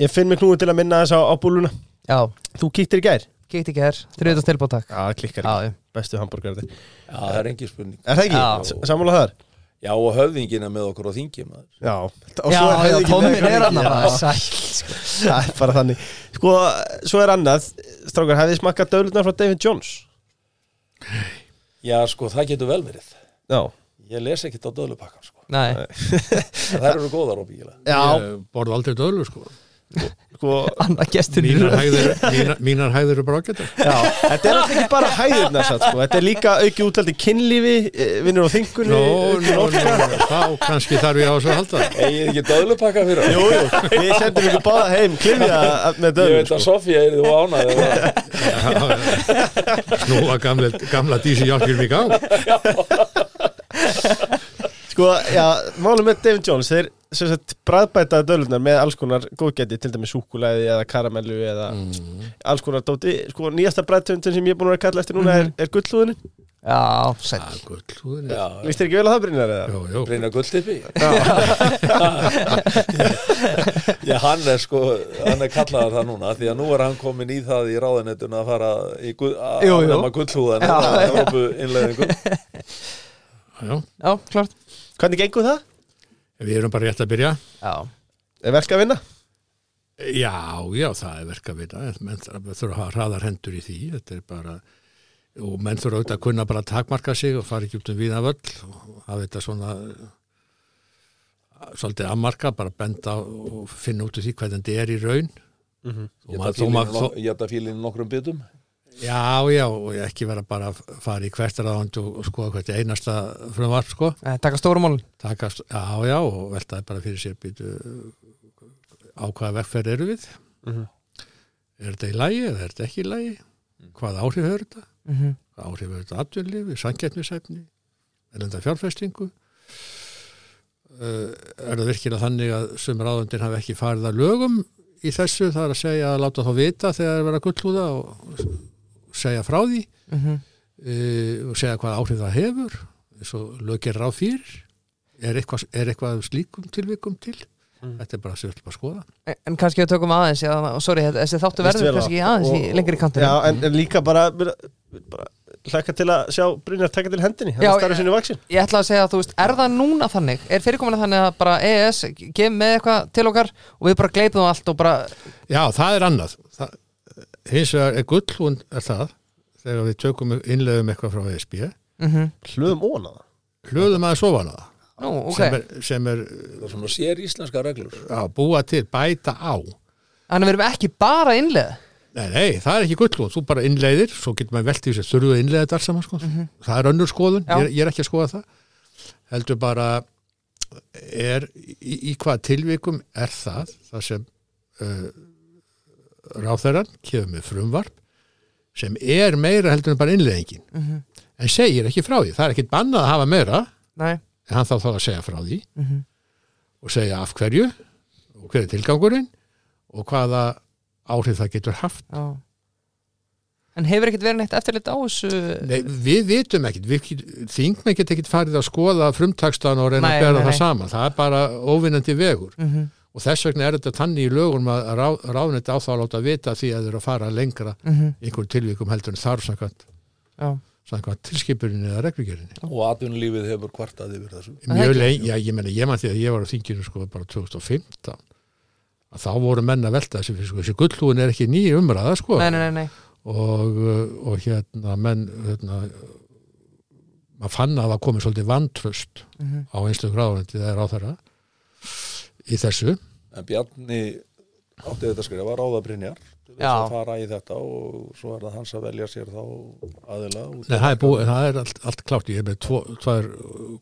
Ég finn mig knúið til að minna þess á, á búluna Já, Þú kíktir í gær kíkt ekki hér, þriðast tilbúð takk Já, klikkar Já, já. Bestu hambúrgar Já, það er engin spurning Er það ekki? Já. S- Sammála þar? Já, og höfðingina með okkur á þingi maður. Já Og Já, svo er já, höfðinginn með- er hann Já, bara sæll sko. Það er bara þannig Sko, svo er annað Strákar, hefði smakkað döðlunar frá David Jones? Já, sko, það getur vel verið. Já Ég les ekkit á döðlupakkan, sko. Nei, Það eru góðar óbyggilega. Já, Ég borð aldrei döðlu sko Mínar hægðir, mínar, mínar hægðir eru bara ágættar þetta er alltaf ekki bara satt, sko. Þetta er líka auki útlælt í kynlífi eh, Vinnur á þingunni nó, orka. nó, þá kannski þarf ég á þessu að halda. Egið ekki döðlupakka fyrir? Jú, jú, við sendum ykkur báða heim Klifja með Ég döðlum veit að sko. Sofía er þú ánæði Snúa gamla, gamla dísi hjálpjum í gang sko, já, málum með David Jones Þeir sem sagt bræðbætaði döðlunar með alls konar góðgæti Til dæmis súkulæði eða karamellu eða alls konar dóti. Sko, nýjasta bræðtöndin sem ég er búin að vera að kalla eftir núna er, er gullhúðin Já, er gull húðin Já, Vist þér ekki vel að það Brynjar eða? Jó, jó reyna gulltippi Já, hann er sko hann er kallaðar það núna því að nú er hann komin í það í ráðinetun að fara í guð, að Jú, jú. Já, já. Evrópu innleðingu Já, Já, klart Hvernig gengur það? við erum bara rétt að byrja. Já, Er verk að vinna? Já, já, það er verk að vita menn þurfa að hafa hraðar hendur í því. Þetta er bara og menn þurfa auðvitað að kunna bara að takmarka sig og fara ekki út um viða völl og hafa þetta svona svolítið að bara benda og finna út úr því hvernig þetta er í raun. Maður, þó, Ég ætla fílinn nokkrum bitum Já, já, og ekki vera bara að fara í hvert ráðand og, skoða hvert einasta frumvarp, sko. Eh, taka stórumálun Takast, já, já, og veltaði bara fyrir sér býtu á hvaða vegferð eru við. Er þetta í lægi eða er þetta ekki í lægi? Hvað áhrif hefur þetta? mm -hmm. Hvað áhrif hefur þetta atvinnlifi, sangetnisæfni, er þetta fjárfestingu? Uh, er það virkilega þannig að sem ráðandinn hafi ekki farið að lögum í þessu, það er að segja að láta þá vita þegar það er verið að gullhúða og segja frá því Mhm. uh, og segja hvað áhrif það hefur eins og lögir ráð fyrir. Er eitthvað, er eitthvað slíkum tilvikum til? Þetta er bara að sér að skoða. En- En kannski við tökum aðeins já, Sorry, þetta- þessi þáttu verður kannski aðeins í Og- lengri kantinu Já, en, en líka bara, bara, bara hlaka til að sjá Brynjar taka til hendinni hann Já, starfið sinni vaksin Ég ætla að segja að þú veist, er það núna þannig er fyrirkomulega þannig að bara EES gef með eitthvað til okkar og við bara gleipum allt og bara, Já, það er annað hins vegar er gullhún er það þegar við tökum innlegum eitthvað frá ESB mm hlöðum óna það. Hlöðum aðeins ofan á það. Nú, ok. Sem er, sem er svona sér íslenska reglur. Að búa til, bæta á. Þannig við erum ekki bara innlega Nei, nei, það er ekki gullhún, þú bara innleiðir svo getur maður velt í þessu þurfuð að innleiða þetta alls saman sko. það er önnur skoðun, ég, ég er ekki að skoða það. Heldur bara er, í, í hvað tilvikum er það það sem uh, ráþæran kefur með frumvarp sem er meira heldur en bara innleiðingin. Mhm. en segir ekki frá því, það er ekkit bannað að hafa meira. Nei, en hann þá þá að segja frá því Mhm. og segja af hverju og hver er tilgangurinn og hvaða áhrif það getur haft. Já. En hefur ekkert verið neitt eftirlit á þessu? Nei, við vitum við, þingmenn get ekkit farið að skoða frumtakstan og reyna Nei, að bera nei, það nei. saman, það er bara óvinnandi vegur. Mhm, og þess vegna er þetta tanni í lögum að rá, ráðnett á þá að láta vita því að þeir eru að fara lengra mhm, í einhverjum tilvikum heldur en þarf samkvæmt, Já, samkvæmt tilskipurinni eða reglugerinni. og atvinnulífið hefur kvartað yfir þessu. Mjög lengi, já ég menna ég man því að ég var á þinginu sko bara 2015 að þá voru menn að velta þessi, sko, þessi gullhúin er ekki ný umræða sko. Nei, nei, nei, nei. og, uh, og hérna menn hérna, maður fann að það komið svolítið vantröst Mhm. á einstaklega ráðunendi það er á þeirra í þessu. En Bjarni átti þetta skrifa ráða Brynjar til þess Já. að fara í þetta og svo er það hans að velja sér þá aðila Nei, það er, búið, það er allt, allt klárt. Ég er með tvo, tvær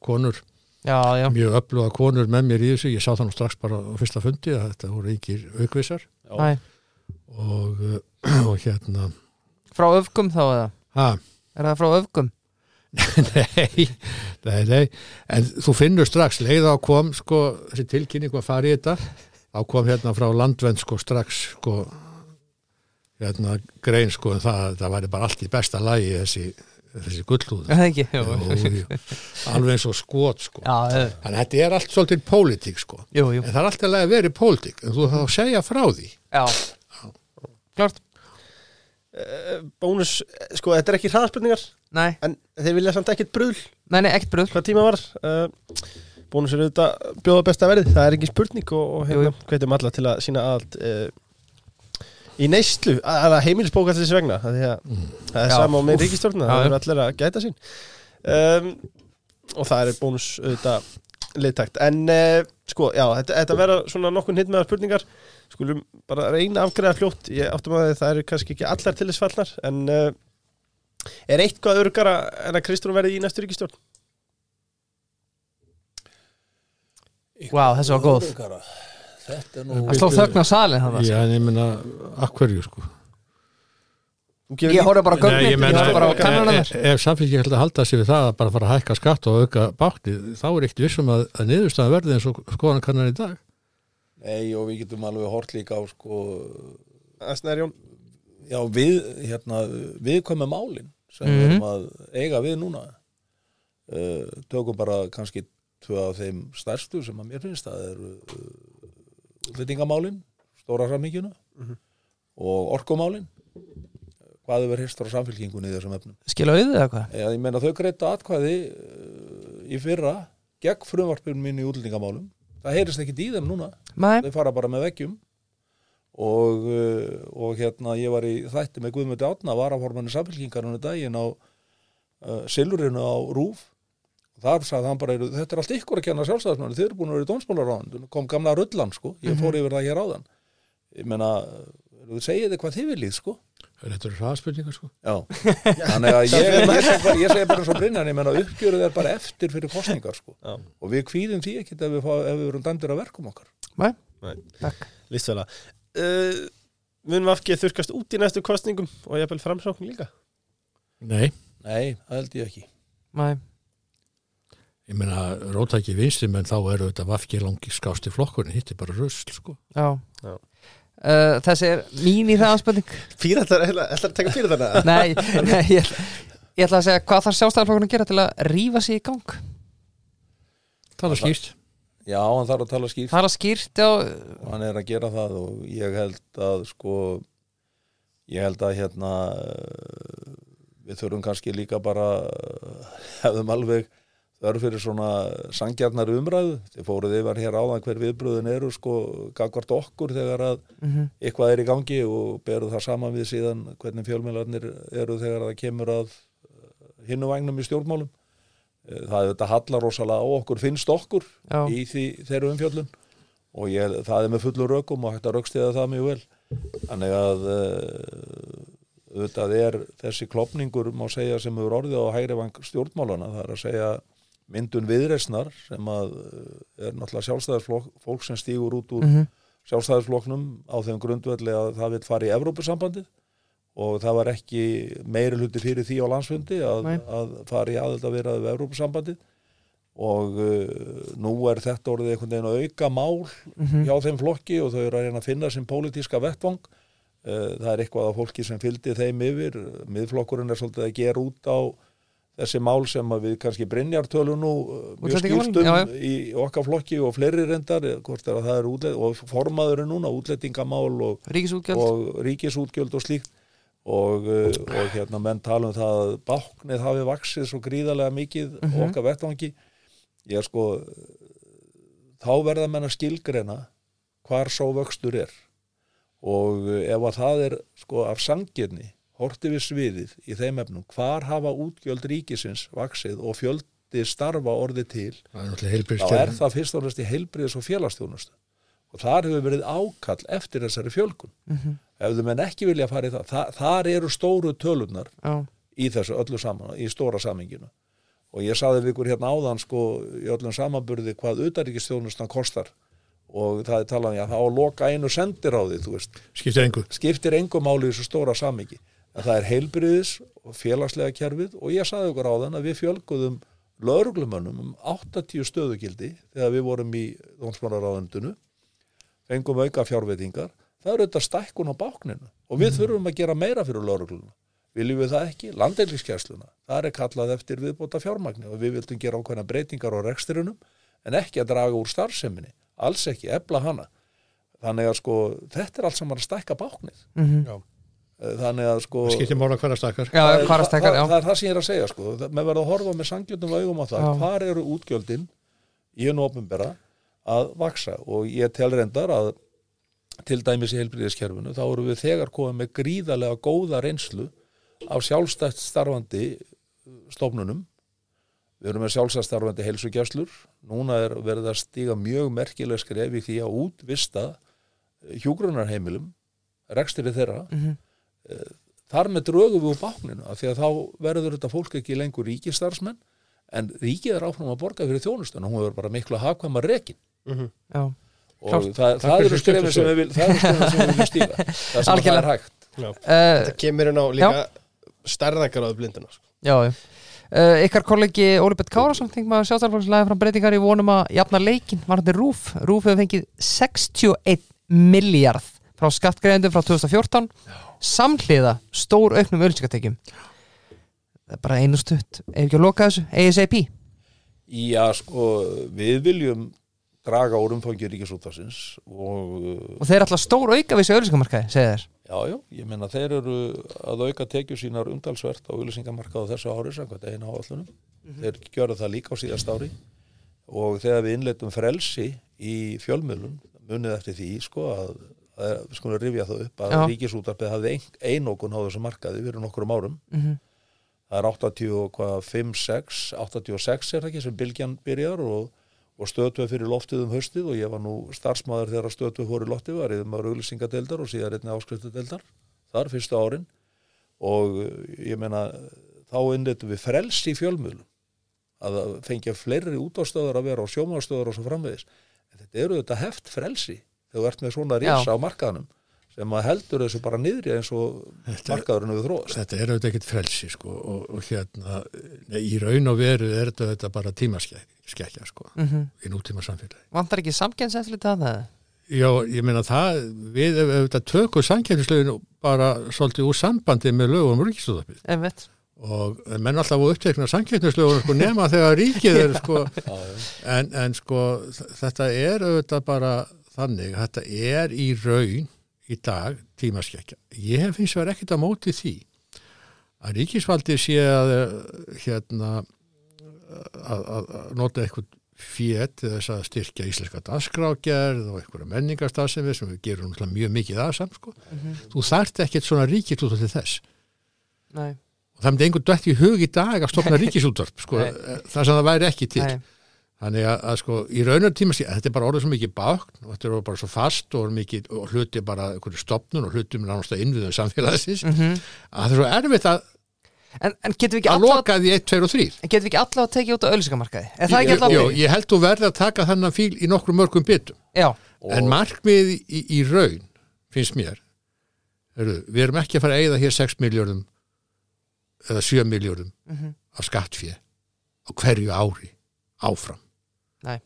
konur Já, já, mjög öfluga konur með mér í þessu. Ég sá það nú strax bara á fyrsta fundi að þetta voru yngir aukvisar og, uh, og hérna. Frá öfgum þá eða? ha, Er það frá öfgum? nei, nei, nei. En þú finnur strax, leið á kom sko, þessi tilkynning að fara í þetta. Þá kom hérna frá landvend sko strax sko hérna grein sko um það að það væri bara allt í besta lagi þessi, þessi gullhúð. Alveg eins og skot sko. já, eh, að þetta er allt svolítið pólitík sko. jú, jú, en það er alltaf að vera pólitík en þú þá segja frá því. Já. Klart, Bónus, eh, sko, þetta er ekki hraðspurningar nei, En þeir vilja samt ekkert bröðl nei, nei, ekkert bröð Hvað tíma var? Uh, Bónus er auðvitað bjóða besta verið Það er ekki spurning og, og hérna, hvetjum alla til að sína allt uh, Í neyslu, að að heimilisbóka þessi vegna af Því að það er Já. sama á með Já, Það eru allir að gæta sín. Um, Og það er bónus auðvitað liðtækt. En uh, sko, já, þetta, þetta vera svona nokkun hitt með spurningar. Skulum bara reyna að afgreða fljótt. Ég áttum að það eru kannski ekki allar til þess fallnar En uh, er eitthvað örgara en að Kristrún verði í næstu ríkistjórn? Vá, þessi var góð. Öruggara. Þetta er nú Það sló þögn á salin hann já, en ég meina, akkverju sko Ég horfði bara á Nei, gögnin, ég ég meina, horfði bara á ef, kannanum ef, samfélki held að halda sig við það að bara fara að hækka skatt og auka bátti þá er ekkert vissum að, að niðurstaðan verði eins og skoðan kannar í dag Nei, og við getum alveg hort líka á sko, að Snærjón já, við, hérna, viðkvæmi málin sem við Mhm. erum að eiga við núna. Uh, tökum bara kannski tvö af þeim stærstu sem að mér finnst það eru uh, útlendingamálin stóra samíkjuna og orkumálin. Hvað hefur hýrstur á samfélkingunni í þessum efnum? Skil auðið eða hvað? Eða, ég meina þau greita atkvæði uh, í fyrra gegn frumvarpinu mín í útlendingamálum. Það heyrist ekki í þeim núna. Nei, þau fara bara með veggjum og, uh, og hérna ég var í þætti með Guðmundi Átna varaformanni samfélkingarinu daginn á uh, Silurinu á Rúf og þar sagði hann bara, þetta er allt ykkur að kenna sjálfstæðismanni, þið eru búin að vera í dómsmálaráðan kom gamla rullan sko, ég fór yfir það hér áðan. Ég meina, þú segið þið hvað þið viljið sko? Þetta eru hraðspurningar sko. Já, þannig að ég, ég, segi bara, ég segi bara eins og Brynjan, ég menna uppgjöruð er bara eftir fyrir kostningar sko. Já. og við kvíðum því ekkit ef við, fá, ef við erum dæmdur að verkum okkar. Nei, Nei. takk. Listfæla uh, Munum við afgeð þurkast út í næstu kostningum og ég vil framsókn líka? Nei, Nei, það held ég ekki. Nei, ég meina rótæki vinstri menn þá eru þetta vafki langi skásti flokkurinn hitt er bara rusl sko. Já, Já. Uh, Þessi er mín í hraðanspölding Píratar, ætlar að taka píratarna Nei, nei ég, ég ætla að segja hvað þarf sjálfstæðarflokkurinn að gera til að rífa sig í gang? Það er skýrt Já, hann þarf að tala skýrt. Að skýrt á hann er að gera það og ég held að sko ég held að hérna við þurfum kannski líka bara hefðum alveg þörf fyrir svona sangjarnar umræðu. Þið fóruð yfir hér áðan hver viðbröðin eru sko gagvart okkur þegar að Mhm. eitthvað er í gangi og beru það saman við síðan hvernig fjölmjölarnir eru þegar það kemur að hinnu vagnum í stjórnmálum það er þetta hallar rosalega á okkur finnst okkur Já, í því þeirra umfjöllun. Og ég, það er með fullur rökum og hægt að rökstiða það mjög vel. Þannig að uh, auðvitað er þessi klopningur má segja sem hefur orðið á hægri vang stjórnmálana það er að segja myndun viðreisnar sem að uh, er náttúrulega sjálfstæðisflokk fólk sem stígur út úr Mhm. sjálfstæðisflokknum á þeim grundvelli að það vil fara í Evrópusambandið og það var ekki meiri hluti fyrir því á landsfundi að, að fara í aðeld að vera við Evrópusambandið. Og uh, nú er þetta orðið einhvern veginn að auka mál Mhm. hjá þeim flokki og þau eru að reyna að finna sem pólitíska vettvang. Uh, það er eitthvað af fólki sem fylgdi þeim yfir. Miðflokkurinn er svolítið að gera út á þessi mál sem að við kannski Brynjar tölum nú uh, mjög skýrstum já, já. í okkar flokki og fleiri reyndar eh, er að er útlet og formaður er núna útlettingamál og, ríkisútgjöld. og ríkisútgjöld og slíkt og, uh, og hérna menn tala um það að báknið hafi vaksið svo gríðarlega mikið mm okkar vettvangi. Ég er sko þá verða menn að skilgreina hvar sá vöxtur er. Og ef að það er sko af sangirni horti við sviðið í þeim efnum hvar hafa útgjöld ríkisins vaksið og fjöldi starfa orði til er þá er það fyrst og næst í heilbriðis og félagsþjónustu og þar hefur verið ákall eftir þessari fjölkun Mhm. ef þau menn ekki vilja fara í það, það þar eru stóru tölunar Já, í þessu öllu saman, í stóra saminginu og ég saði við ykkur hérna áðan sko í öllum samanburði hvað utaríkistjónustan kostar. Og það er talað um já, það á að loka einu sendir á því þú veist, Skiptir engu. Skiptir engum máli í þessu stóra samingi en það er heilbriðis og félagslega kerfið. Og ég saði ykkur áðan að við fjölguðum lögreglumönnum um 80 stöðugildi þegar við vorum í fengum auka fjárveitingar það eru þetta stækkun á bákninu. Og við þurfum að gera meira fyrir lögregluna. Viljum við það ekki, landeilískjæsluna þar er kallað eftir viðbóta fjármagni og við vildum gera ákveðna breytingar á reksturinnum en ekki að draga úr starfseminni. Alls ekki, ebla hana. Þannig að sko, þetta er allt saman að stækka báknið. Mhm. þannig að sko Það stakkar. Já, það, er- stekka, það, það er það sem ég er að segja sko. Það- menn verða að horfa með sangjörnum augum á það. Já. hvar eru útgjöldin? Í hennu opinbera að vaksa og ég tel reyndar að til dæmis í heilbriðiskerfinu þá eru við þegar komið með gríðarlega góða reynslu af sjálfstætt starfandi stofnunum. Við erum með sjálfstætt starfandi heilsugjastlur núna er verið að stíga mjög merkileg skref í því að útvista hjúgrunarheimilum rekstiri þeirra. Mhm. þar með drögum við úr bákninu af því að þá verður þetta fólk ekki lengur ríkistarfsmenn en ríkið er áfram að borga fyrir þjónustuna, hún verður bara miklu hagkvæma rekin Já, og Klárt. það, það eru stuttu sem við vil, það eru skrefin sem við viljum stíga það sem að það Algjörlega. er hægt uh, Þetta kemur inn á líka stærðangaráðu blindina sko. já. Uh, ykkar kollegi Óli Bett Kárasson þingmaður sjálfstæðarflokkslega fram breytingar í vonum að jafna leikin var þetta Rúf Rúf hefur fengið 61 miljard frá skattgreðendum frá 2014 samhliða stór auknum ölsingatekjum það er bara einu stutt. Ef ekki að loka þessu, ASAP Já, sko, við viljum draga úr umfangi ríkisútafsins og og þeir er alltaf stór auka við þessu ölsingamarkaði, segir þeir já, já, ég meina þeir eru að auka tekjur sínar umtalsvert á auðlýsingamarkað á þessu ári samkvæmt einu áallunum þeir gjöra það líka á síðast ári. Og þegar við innleitum frelsi í fjölmiðlun munið eftir því sko að, að við skulum rifja það upp að Já. ríkisútarpið hafði ein, einokun á þessu markaði fyrir nokkurum árum. Mm það er 85, 6 86 er það ekki sem bylgjan byrjar og, og stöðtöð fyrir loftið um haustið og ég var nú starfsmæður þegar stöðtöð fór í loftið var ég maður auglýsingadeildar og síðan einnig áskriftadeildar þar fyrstu árin. Og uh, ég meina þá innleitum við frelsi í fjölmjölum að fengja fleiri útástöðar að vera á sjómaðstöðar og svo framvegis. En þetta eru þetta heft frelsi þegar þú ert með svona Já. risa á markaðanum sem að heldur þessu bara niðri eins og markaðurinn við þróast. Þetta er auðvitað ekkert frelsi sko og, og hérna nei, í raun og veru er þetta, þetta bara tímaskekkja sko -hmm. í nútíma samfélagi. vantar ekki samkjænsefli til það? Já, ég meina það, við þetta tökum samkjæmnislögin bara svolítið úr sambandi með lögum um ríkistöðapið einmitt. Og menn alltaf á upptekna samkjæmnislögum sko nema þegar ríkið er sko. En, en sko þetta er auðvitað bara þannig, þetta er í raun í dag tímaskekkja. Ég hef finnst verið ekkert að móti því að ríkisvaldi sé að eh, hérna að, að, nota eitthvað fjett til þess að styrkja íslenska dagskrágerð og einhverja menningarstafsemi sem við gerum mjög mikið að samt sko. Þú þarft ekkert svona ríkisútvarp til þess. Nei, og það myndi einhvern dætt í hug í dag að stopna ríkisútvarp sko, Nei. það sem það væri ekki til. Nei, Þannig að, að sko, í raunar tíma þetta er bara orðið svo mikið bákn og þetta er bara svo fast og, mikið, og hluti bara stopnun og hluti með náttúrulega innviðum samfélagsins mm að það er svo erfitt að, en, en getum við ekki að allavega loka því 1, 2 og 3. getum við ekki allavega að tekið út á ölsingamarkaði er það ekki Jú, allavega ég held þú verði að taka þennan fíl í nokkru mörgum bitum. já, En markmið í, í raun, finnst mér, heru, við erum ekki að fara að eigða hér 6 miljardum eða 7 miljardum Mhm. af skattfé á hverju ári áfram. Nei.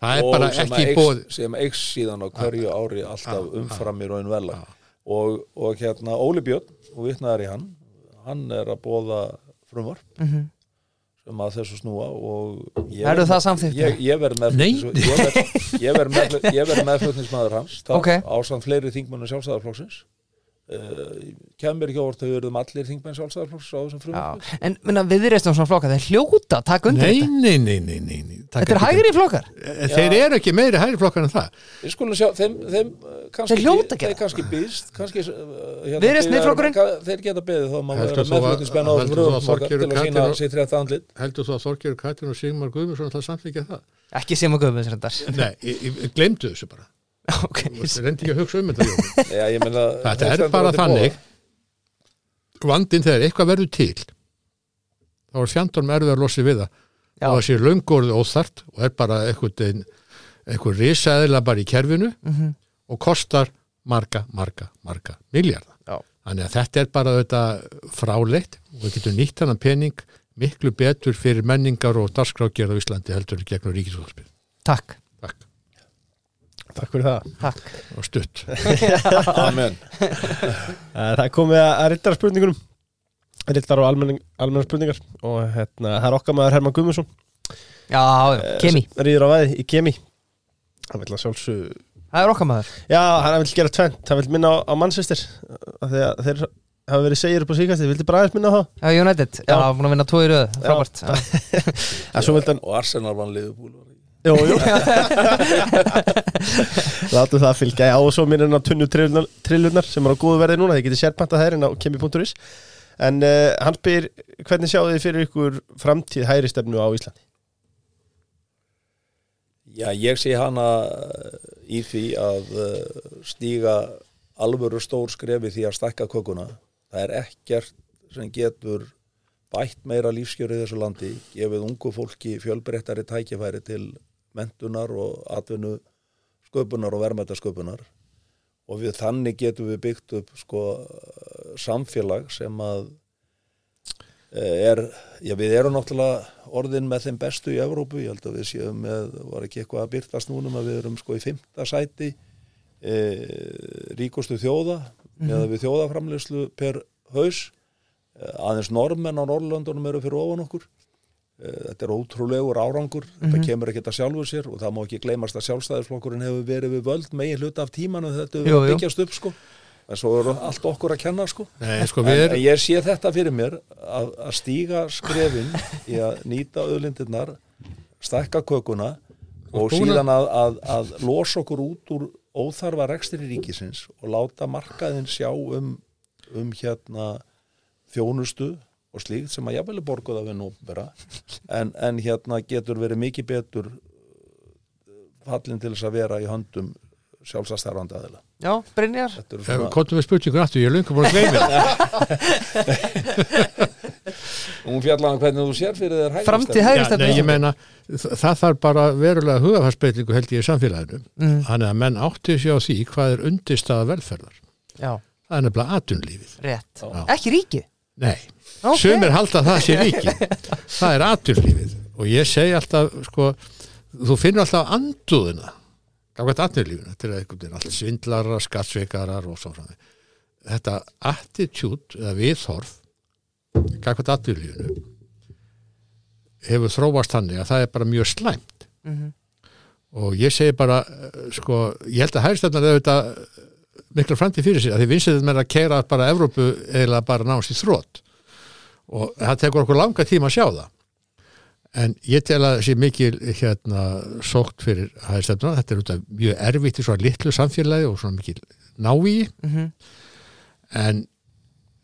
Það er Og bara ekki að bóð. sem eikst síðan á hverju ári alltaf Já, umfram í raun vela og, og hérna Óli Björn og vitnaðar í hann hann er að bóða frumvarp mm sem að þessu snúa og ég Verður verð- það samþykkt? ég, ég verð með Nei. ég verð- ég verð með, ég verð meðflutningsmaður hans það Ok. ásamt fleiri þingmennu sjálfstæðarflokksins uh, kemur ekki óvart að við erum allir þingmenn sjálfstæðarflokks á þessum frumvarpi en minna, við reistum svona flokka þeir hljóta að taka undir Nei, þetta nei, nei, nei, nei, nei. Taka þetta er ekki- hægri flokkar Eh, Þeir eru ekki meiri hægri flokkar en það. Við skulum sjá, þeim, þeim uh, kannski, Þeir hljóta að gera þeir kannski býðst kannski, uh, hérna, Viðreisn, biðja- Miðflokkurinn? Þeir geta beðið þá maður Heldur vera þú að- meðflutningsmenn á þessum heldur þú að frumvarp Þorgeir til að Katrín sína og- sitt rétt andlit Heldur þú að Þorgjör Katrin og Sigmar Guðmundsson ætla að samþykja það? ekki sem að guðmins reyndar Nei, ég, ég glemdu þessu bara. Ok, Þú reyndi ekki að hugsa um. Já, ég meina, Þetta er bara þannig. Vandinn þegar eitthvað verður til, þá er fjandorm erfið að losi við það. Já. Og það sé löngorðu óþart og er bara eitthvað, eitthvað risaðilega bara í kerfinu Mhm. og kostar marga, marga, marga miljardar. Já. Þannig að þetta er bara þetta fráleitt og við getum nýtt þannig pening miklu betur fyrir menningar og darskrákgerð á Íslandi heldur gegnum ríkisvöldspil. takk, Takk. Fyrir það. Takk. Og stutt. Amen. Eh, Það er komið að, rittara spurningunum Rillar og almennar spurningar. Og hérna, það er okkar maður Herman Gummusson Já, já, Kemi, Rýður á væði í Kemi. Hann vil að sjálfsög það er okkar maður. Já, hann vil gera tvent, hann vil minna á, á Manchester. Af því að þeir hafa verið segir upp á síkast þið vildi bara aðeins minna á það? Já, United, já, búin að vinna tvo í röð. Frábært. Já. En svo vildi hann, og Arsenal vann liðbúl jú, jú Látum það fylgja Já, og svo minnir hann á tunnu trillunar, trillunar sem er á góðu verði núna, þið getið sérpanta þær inn á kemi.is En uh, hann spyr, hvernig sjáu þið fyrir ykkur framtíð hæri stefnu á Íslandi? Já, ég sé hana eh, í því að uh, stíga alvöru stór skrefi því að stakka kökuna. Það er ekkert sem getur bætt meira lífskjöru í þessu landi, gefið ungu fólki fjölbreyttari tækifæri til mentunar og atvinnu sköpunar og verðmættasköpunar og við þannig getum við byggt upp sko samfélag sem að eh, er, já við erum náttúrulega orðin með þeim bestu í Evrópu, ég held að við séum með, var ekki eitthvað að byrtast núnum að við erum sko í fymta sæti e, ríkustu þjóða með að við þjóðaframleyslu per haus. E, aðeins normenn á Norrlöndunum eru fyrir ofan okkur. e, þetta er ótrúlegur árangur. Þetta kemur ekki að sjálfu sér og það má ekki gleymast að sjálfstæðisflokkurinn hefur verið við völd megin hluta af tímanu þetta Jú, byggjast upp sko. En svo er allt okkur að kenna sko. Nei, sko, En, við en ég sé þetta fyrir mér að, að stíga skrefin í að nýta auðlindirnar, stækka kökuna og síðan að, að, að losa okkur út úr óþarfa rekstri ríkisins og láta markaðin sjá um, um hérna þjónustu og slíkt sem að jafnvel er borguð af hennu opera en, en hérna getur verið mikið betur uh, fallin til þess að vera í höndum sjálfsastærfandi aðila. Já, Brynjar Þetta svona, Kontum við spurningur aftur, ég er löngu búin að gleyma það. hún fjallaðan hvernig þú sér fyrir þér Framtíð stefnu nei, ég meina, það þarf bara verulega hugafarsbreytingu held ég í samfélaginu. Mm. Þannig að menn átti sig á því hvað er undirstaða velferðar. Já, Það er nefnilega atunlífið. rétt Já. Ekki ríkið Nei, Ok. sumir halda að það sé ríki. það er atunlífið. Og ég segi alltaf, sko, þú finnur alltaf anduðina. Gafkvæmt. Þetta er einhvern veginn allt svindlarar, skattsveikarar og svo því. Þetta attitude eða viðhorf gafkvæmt atunlífinu hefur þróast þannig að það er bara mjög slæmt Mhm. og ég segi bara eh, sko, ég held að er auðvitað mikla framtíð fyrir sig að því vinsið með að keira bara Evrópu eða bara nást í þrótt og það tekur okkur langa tíma að sjá það. En ég tel að sé mikil hérna sókt fyrir hægstæfnar, þetta er auðvitað mjög erfitt í svona litlu samfélagi og svona mikil návíi Mhm. en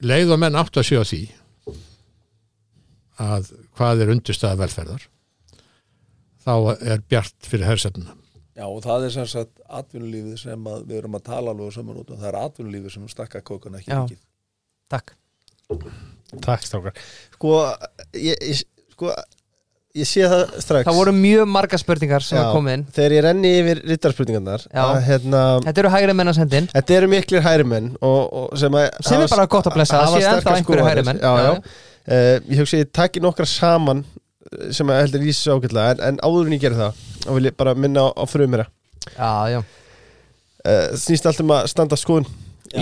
leið og menn átt að sjá því að hvað er undirstaða velferðar þá er bjart fyrir hægstæfnar Já og það er sem sagt atvinnulífið sem að við erum að tala alveg saman út og það er atvinnulífið sem stakka kókana ekki Já. mikið. Takk. Takk strákar. Sko, ég, ég, sko, ég sé það strax. Það voru mjög marga spurningar sem Já, komið inn. Þegar ég renni yfir rittarspurningarnar hérna, Þetta eru hægri menn að senda inn Þetta eru miklir hærimenn og, og sem, að, Sem er bara gott að blessa, það séu ennþá einhverju hægri menn. Já, Já, já. Uh, Ég hugsi ég takki nokkra saman sem að heldur lýsa ágætlega en, en áður en ég geri það þá vil ég bara minna á, á frumira Já, já. Uh, Snýst allt um að standa skoðun.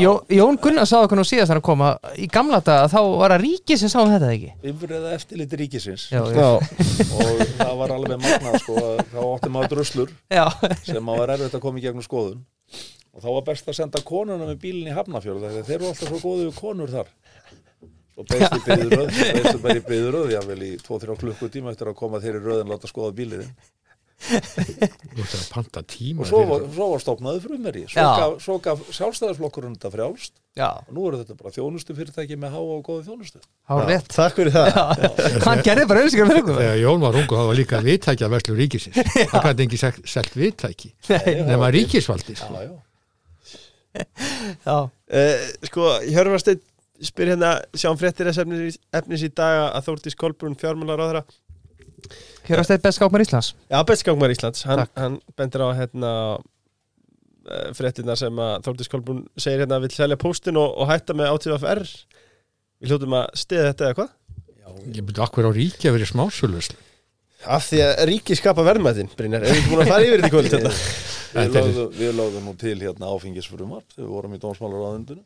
Jó, Jón Gunnar sá okkur nú síðast hann að koma í gamla daga þá var það ríki sem sá um þetta ekki? Yfirreða eftirliti ríkisins. Já, og það var alveg magnað sko að þá átti maður druslur já. sem að var erfitt að koma í gegnum skoðun. Og þá var best að senda konuna með bílinn í Hafnafjörð þegar þeir eru alltaf svo góðu við konur þar og beðst í byðuröð beðst bara í byðuröð, jável í 2-3 klukkutíma eftir að koma þeir í röðin láta skoða bílinn Þú ert að panta tíma og svo var, svo var stopnaði frumeri svo Já. gaf, svo gaf sjálfstæðisflokkurinn þetta frjálst já. og nú eru þetta bara þjónustu fyrirtæki með háa og góða þjónustu Há rétt takk fyrir það Hann gerði bara auðvitað fyrir ykkur Þegar Jón var ungu, það var líka viðtækja verslu ríkisins. Það gæti ekki selt, selt viðtæki. Nefna ríkisvaldi. já, Sko. já. Já, uh, Sko, Hjörvarsteinn spyr hérna sjáum fréttir þess efnis, efnis í dag að Þórtís Kolbrún fjármálar á þeirra hérast þetta best skápmar Íslands Já, bestgangmar Íslands hann, hann bendir á hérna uh, fréttina sem að Þórtís Kolbrún segir hérna að vill selja póstin og, og hætta með átíðafr Við hljótum að stiða þetta eða hvað? Ég byrju akkur á ríki að vera smásöluslu. Af því að ríki skapa verðmætin, Brynjar Erum við búin að fara yfir þetta í kvöld hérna? Við er- lögðum, við lögðum nú til hérna áfengisfrumar þegar við vorum í dómsmálaráðundinu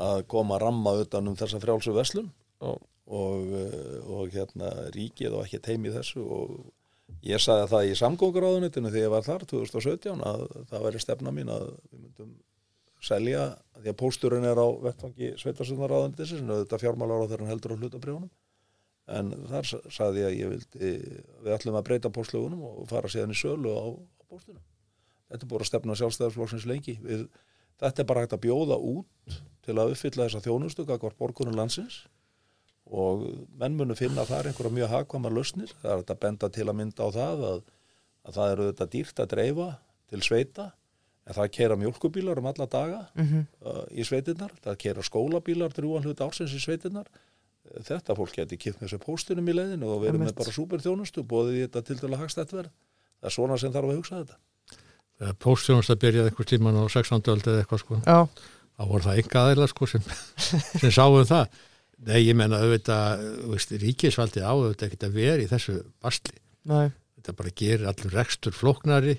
að koma að ramma utan um þessa frjálsu veslun og, eh, og hérna ríkið og ekki teimi þessu. Og ég sagði það í samgóngaráðunitinu þegar ég var þar 2017 að það væri stefna mín að við myndum selja, því að pósturinn er á vettfangi sveitarsundaráðunitis sem auðvitað fjármálar á þeirra heldur á hlutabrjónum en þar sa- sagði ég að ég vildi við ætlum að breyta póstlögunum og fara síðan í sölu á, á póstunum þetta er bara stefna sjálfstæðarflokksins lengi. Við, þetta er bara hægt að bjóða út til að uppfylla þessa þjónustu gagvar borgunum landsins. Og menn munu finna þar einhverja mjög hagkvæmar lausnir. Það er þetta að benda til að mynda á það að, að það eru þetta dýrt að dreifa til sveita. En það keira mjólkubílar um alla daga Mhm. uh, í sveitinnar, það keira skólabílar drúan hlut ársins í sveitinnar þetta fólk geti kipt með þessu póstunum í leiðinu og verið með bara superþjónustu bóðið þetta til dæla hagstætt verð. Það er svona sem þarf að hugsa þetta póstjónust að byrjaði einhver tíman á 16. öld eða eitthvað sko, Já, þá voru það enga aðeila sko sem, sem sáum það. Nei, ég menna auðvitað, veist, ríkisvaldi á auðvitað ekkert að vera í þessu basli. nei, Þetta bara gerir allur rekstur flóknari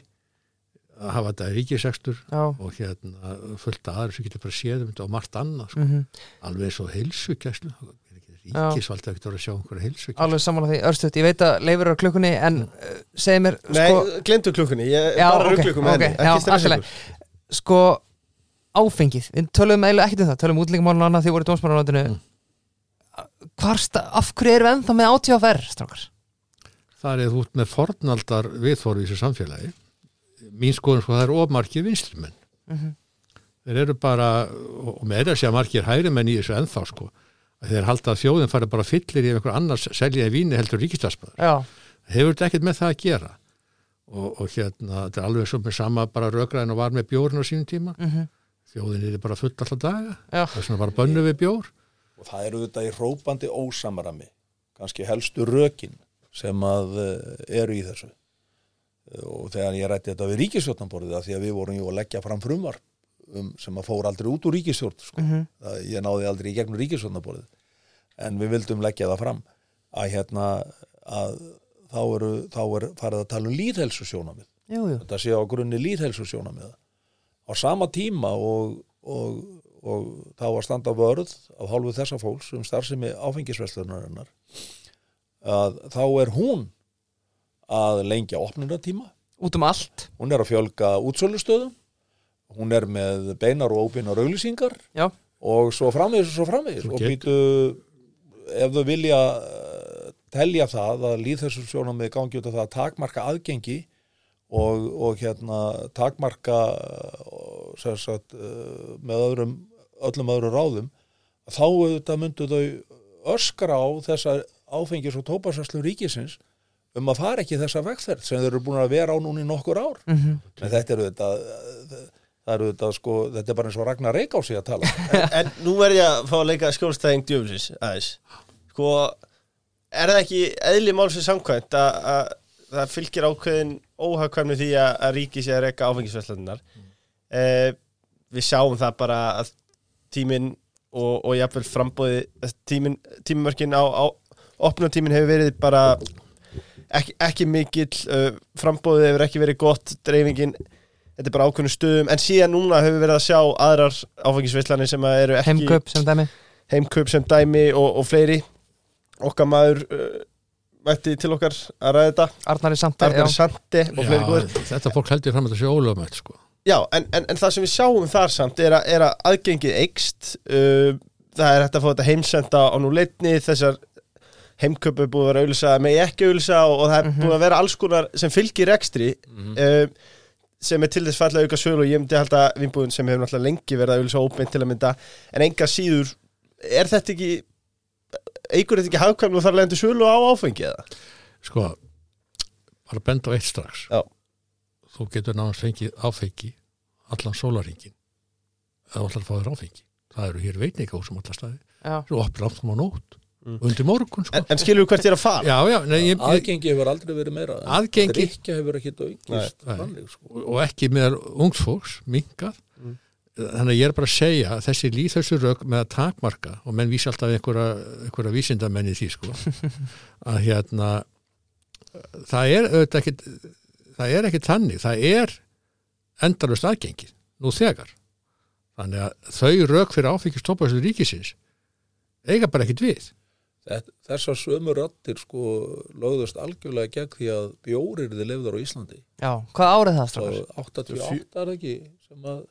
að hafa þetta ríkisrekstur já og hérna fullt að aðra sem getur bara séð um þetta og margt annað sko. mhm. alveg eins og heilsugæslu ríkisvaldi að geta að sjá einhverja heilsugæslu. Alveg samanlega því, örstuðt, ég veit að leifur á klukkunni en uh, segið mér Nei, sko, glemdu klukkunni, ég Já, bara ok, rugglu með ok, henni, já, ekki stressa ykkur sko áfengið, við töluðum eiginlega ekkert um það tölum útlíkamálun og annað því voru í dómsmálaráðinu Mm. hvar, sta- af hverju erum við ennþá með átíðafer, strákar? það er út með fornaldar þessu samfélagi. Mín skoðum sko það eru ofmarkið vinstrimenn. Mhm. þeir eru bara og og með er að segja margir hægri menn í þessu ennþá sko þeir halda að þjóðin fari bara fyllir í einhver annars selja í víni heldur ríkistaspaður Já, hefur þetta ekkert með það að gera? Og, og hérna þetta er alveg svo með sama bara rökræðin og var með bjórn á sínum tíma. Mhm, þjóðin er bara full alltaf daga. Já, það er svona bara bönnu við bjór. Og það eru þetta í hrópandi ósamarami kannski helstu rökin sem að eh, eru í þessu. Og þegar ég rætti þetta við ríkisstjórnarborðið að því að við vorum jú að leggja fram frumvarp um, sem að fór aldrei út úr ríkisstjórn sko. mhm, það, ég náði aldrei í gegnum ríkisstjórnarborðið. En við vildum leggja það fram að hérna að þá eru, þá er farið að tala um líðhelsu sjónamið þetta sé á grunni líðhelsu sjónamiða á sama tíma og, og, og þá að standa vörð af hálfu þessa fólks um starfsemi áfengisverslunarinnar að þá er hún að lengja opnunatíma Út um allt, hún er að fjölga útsölustöðum hún er með beinar og óbeinar auglýsingar já, og svo framvegis og svo framvegis. Svo og býtu ef þau vilja eh, telja það að líð þessu sjónamið gangi út af það að takmarka aðgengi og, og hérna takmarka eh, sem sagt, eh, með öðrum öllum öðrum ráðum þá auðvitað myndu þau öskra á þessa áfengis og tópasarslu ríkisins um að fara ekki þessa vegferð sem þeir eru búin að vera á núna í nokkur ár. Mhm, en þetta er auðvitað það er auðvitað sko, þetta er bara eins og Ragnar Reykjási að tala. En, en nú verð ég að fá að leika skjólstæðing djöfusins aðeins. Sko, er það ekki eðli málsins samkvæmt að, að það fylgir ákveðin óhagkvæmni því að, að ríki sé að rekka áfengisveslaninnar eh, Við sjáum það bara að tíminn og, og jafnvel frambóði tíminn, tímumörkin á, á opnutíminn hefur verið bara ekki, ekki mikill uh, frambóðið hefur ekki verið gott dreifingin þetta er bara ákveðnum stöðum. En síðan núna hefur verið að sjá aðrar áfengisveislanir sem að eru ekki heimkaup sem dæmi. Heimkaup sem dæmi og, og fleiri. Okkar maður uh, mætti til okkar að ræða þetta. Arnari Sante, Arnar já, Sandi og fleiri góður þetta fólk heldur fram að þetta sé ólöfumætt sko. Já, en, en, en það sem við sjáum þar samt er að, er að aðgengið eikst uh, það er hægt að fá þetta heimsenda á nú leitni þessar heimköpu búið að vera auðlýsa með ekki auðlýsa og, og það er Mhm. búið að vera alls konar sem fylgir rekstri. Uh, sem er til þess falla auka sölu og ég myndi halda vinnbúðin sem hefur náttúrulega lengi verið að auðlýsa óbeint til að mynda en enga síður er þetta ekki eigur þetta ekki hagkvæmlu og þar leðandi sölu á áfengi eða? sko, bara benda á eitt strax Já. þú getur náðast fengið áfengi allan sólaringin eða allar fáður áfengi það eru hér veitingahúsum allar staði já, svo opnir áttum á nótt. Undir morgun sko. En, en skilur við hvert er að fara? já, já, nei, ég, aðgengi hefur aldrei verið meira Aðgengi- drikja hefur ekki þannig sko. Og ekki með ungsfólks minkað. Mm. þannig að ég er bara að segja að þessi líðhauðsur rök með að takmarka og menn vísi alltaf einhverja, einhverja vísindamenn í því sko að hérna það er auðvitað ekki það er ekki þannig, það er endalust aðgengið nú þegar. Þannig að þau rök fyrir áfengist tópaðslu ríkisins eiga bara ekkit við Þessar sömu rattir sko lögðust algjörlega gegn því að bjórir þið lefður á Íslandi. Já, hvað árið það strákar? 88 er það ekki sem að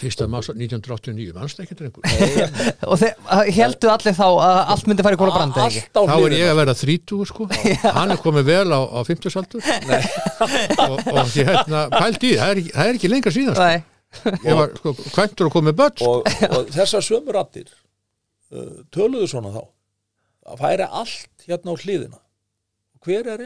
fyrsta mars 1989, mannst ekki drengur? Og þeir heldu allir þá að allt myndi fara í kóla brandi ekki? þá er ég að vera 30 sko. Hann er komið vel á, á 50 saldur og, og því hérna pælt í, það er ekki, það er ekki lengra síðan sko. Nei, ég var sko kvæntur og komið börn sko. og, og þessar sömu rattir uh, töluðu svona þá að færi allt hérna á hliðina. Hver er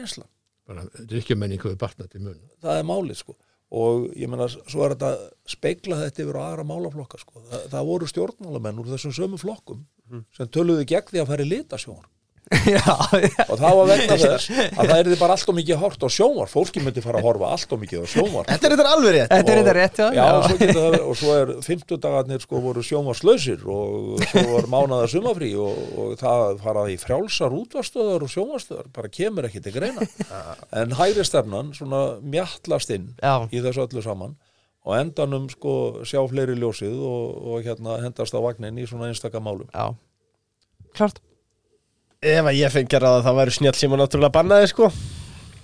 mun. Það er málið sko. Og ég meina svo er þetta speikla þetta yfir á aðra málaflokka sko. Það, það voru stjórnmálamenn úr þessum sömu flokkum sem töluðu gegn því að færi litasjón og það var vegna þess að það er bara allt og mikið hort á sjónvar fólki myndi fara að horfa allt og mikið á sjónvar Þetta er þetta alveg rétt. Þetta er þetta rétt, já. Já, og svo, það, og svo er fimmtudagarnir sko voru sjónvarslausir og svo var mánaða sumafrí og, og það faraði í frjálsar útvarstöðar og sjónvarstöðar bara kemur ekki til greina. En hægri stefnan svona mjallast inn Já. í þessu öllu saman og endanum sko sjá fleiri ljósið og, og hérna hendast á vagnin í svona einstaka málum. Já, klart Ef að ég fengi að ráða þá væri snjall sem að náttúrulega bannaði sko.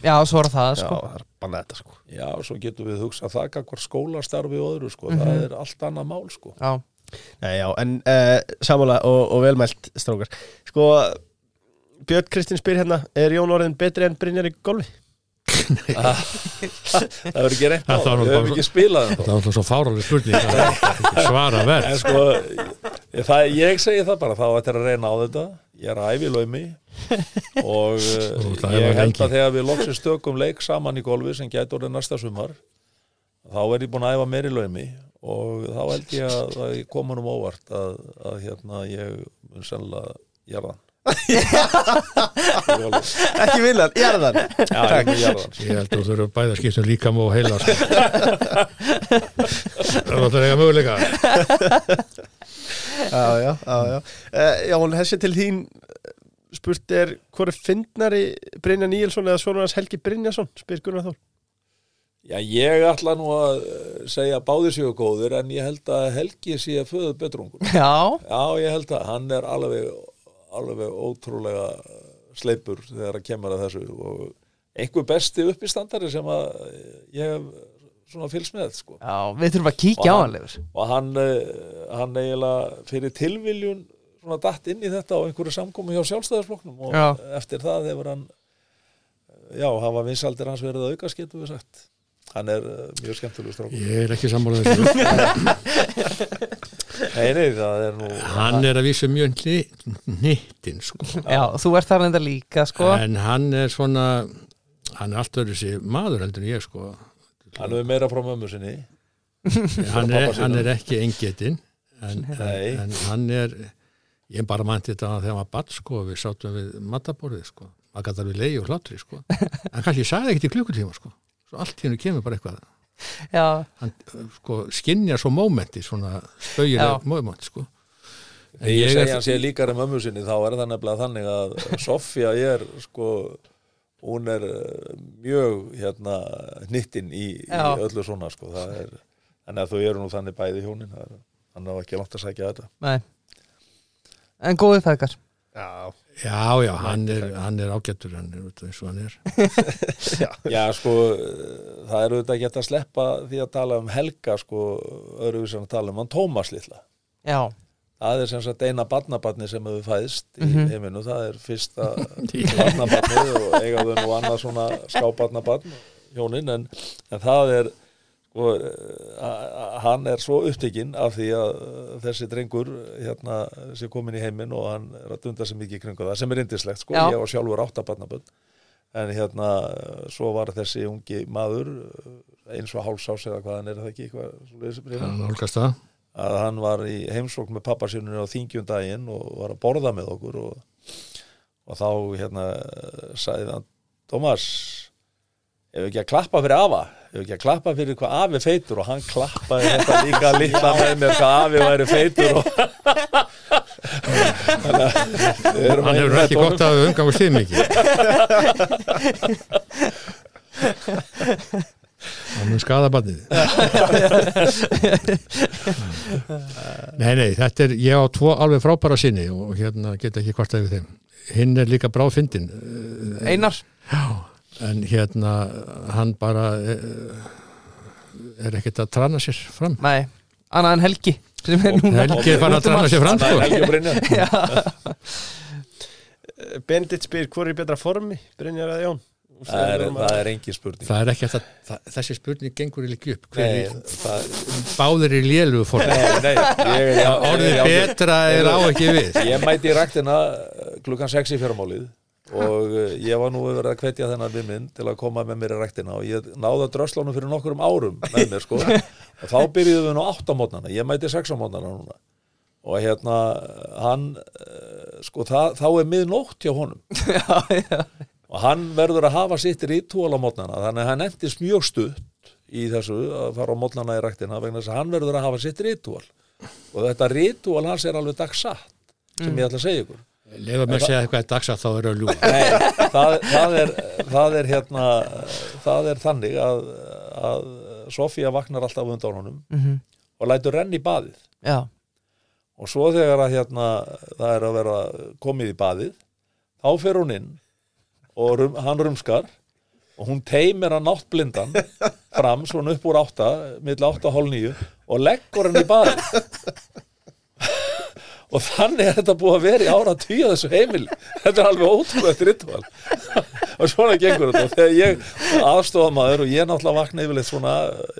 Já, svo er það, Já, sko. það er bannað þetta sko. Já, svo getum við hugsað það hvað skólastarfi og öðru sko, það er allt annað mál sko. Já, Nei, já, en uh, samála og, og velmælt strókar Sko, Björn Kristinn spyr hérna Er Jón orðin betri en Brynjar í golfi? Það verður ekki reynt á, Það við svo- ekki spilað um það var svo fáraleg spurning. Svara verð. Sko, ég, segi það bara, þá ættir að reyna á þetta. Ég er að æfi laumi og æfa ég held að þegar við loksins stökum leik saman í golfi sem gæti orðið næsta sumar þá er ég búin að æfa meir í laumi og þá held ég að það koma nú óvart að, að hérna ég mun sennilega jarðan Ekki vinnan, jarðan. Já, jarðan. Ég held að þú þurfum bæða skiptum líka og heila sko. það var það eiga möguleika. Já, já, já, já. Uh, Já, hún hessi til þín eh, spurt er hvor er fyndnari Brynjar Níelsson eða svona hans Helgi Brynjarsson? Spyr Gunnar Þór. Já, ég ætla nú að eh, segja báðir séu góður en ég held að Helgi sé að föðu betrungur já, Já, ég held að hann er alveg, alveg ótrúlega sleipur þegar að kemur að þessu og einhver besti uppistandari sem að ég hef svona fylgst með sko. já, við þurfum að kíkja á hann og hann, eh, hann eiginlega fyrir tilviljun svona datt inn í þetta á einhverju samkomi hjá sjálfstæðarsflokknum og Já. eftir það hefur hann já, hafa vinsaldir hans verið að auka getum við sagt hann er eh, mjög skemmtilegur strákur ég er ekki sammála þessu Nei, nei, það er nú hann er að vísa mjög nýttin sko. Já, þú ert þar enda líka, sko en hann er svona hann er allt öðru sér maður heldur en ég sko. hann er meira frá mömmu sinni hann, er, hann er ekki engetinn en, en, en hann er ég bara mænti þetta þegar var badd sko, við sátum við mataborðið sko. maður gæti alveg leiði og hlátri sko. en kannski ég sagði ekkert í klukkutíma sko. svo allt hérna kemur bara eitthvað hann sko, skinjar svo mómenti svona Já. spaugileg mómenti sko. En Þegar ég ég segja er- hann sé líkari mömmu sinni þá er það nefnilega þannig að Sofía er sko hún er eh, mjög hérna hnittin í, í öllu svona sko. Það er, þannig að þau eru nú þannig bæði hjónin það er, hann er ekki langt að sækja þetta. Nei. En góðið feðgar. Já, já já, hann er, hann er ágættur hann er eins og hann er. Já. Sko eh, það er auðvitað ekki hægt að sleppa því að tala um Helga sko öðruvísi en að tala um hann Tómas litla. Já, það er sem sagt eina barnabarni sem hefur fæðst í Mhm. heiminu, það er fyrsta barnabarnið og eiga þau nú annað svona skábarnabarn hjónin, en, en það er sko, hann er svo upptekinn af því að eh, þessi drengur hérna sé komin í heiminn og hann er að dunda mikið í kringu það sem er indislegt, sko, Já. ég var sjálfur áttabarnabönd en hérna svo var þessi ungi maður eh, eins og hálsás eða hvað hann er það ekki eitthvað, að hann var í heimsókn með pappa sínunni á þingjundaginn og var að borða með okkur og, og þá hérna sagði hann Tómas ef ekki að klappa fyrir afa ef ekki að klappa fyrir hvað afi feitur og hann klappaði þetta líka litla með mér hvað afi væri feitur og Þannig að hann hefur ekki gott að umgangast þið mikið. Það mun skada barnið. Nei, nei, þetta er ég á tvo alveg frábæra sinni og hérna get ekki hvort að við þeim. Hinn er líka bráð fyndin Einar en hérna hann bara eh, er ekkert að trana sér fram. Nei, annað en Helgi sem er núna. Helgi er farin að trana sér fram er sko. Helgi og Brynjar. Bendit spyr hvort er í betra formi Brynjar eða Jón? Það er, það er engin spurning. Það er ekki að það, þessi spurning gengur ekki upp. Hver Nei, er, það, báðir í lélugu fór nei, nei ég, ég, orðið ég, ég, betra er á ekki við. Ég mæti í ræktina uh, klukkan 6 í fyrramálið og uh, ég var nú verið að hvetja þennan við minn til að koma með mér í ræktina og ég náði að dröslánum fyrir nokkurum árum með mér sko. Og þá byrjuðum við nú 8 mótnana ég mæti 6 mótnana núna. Og hérna hann uh, sko það, þá er miðnótt hjá honum. Já, já. Og hann verður að hafa sitt rítúal á mótnana þannig að hann endist mjög stutt í þessu að fara á mótnana í ræktina vegna þess að hann verður að hafa sitt rítúal og þetta rítúal hans er alveg dagsatt sem ég ætla að segja ykkur lefa mér að segja eitthvað er dagsatt þá er það ljúga. Nei, það, það, er, það er hérna það er þannig að, að Sofía vaknar alltaf undan honum Mhm. og lætur renn í baðið. Já, og svo þegar að hérna það er að vera komið í baðið þá fer hún inn og rum, hann rumskar og hún teimir hann náttblindan fram svona upp úr átta milli átta og hálf nýju og leggur hann í baðið og þannig er þetta búið að vera í ára tíu þessu heimili. Þetta er alveg ótrúlegt ritual. Og svona gengur þetta. Og þegar ég aðstofa maður og ég náttúrulega vakna yfirleitt svona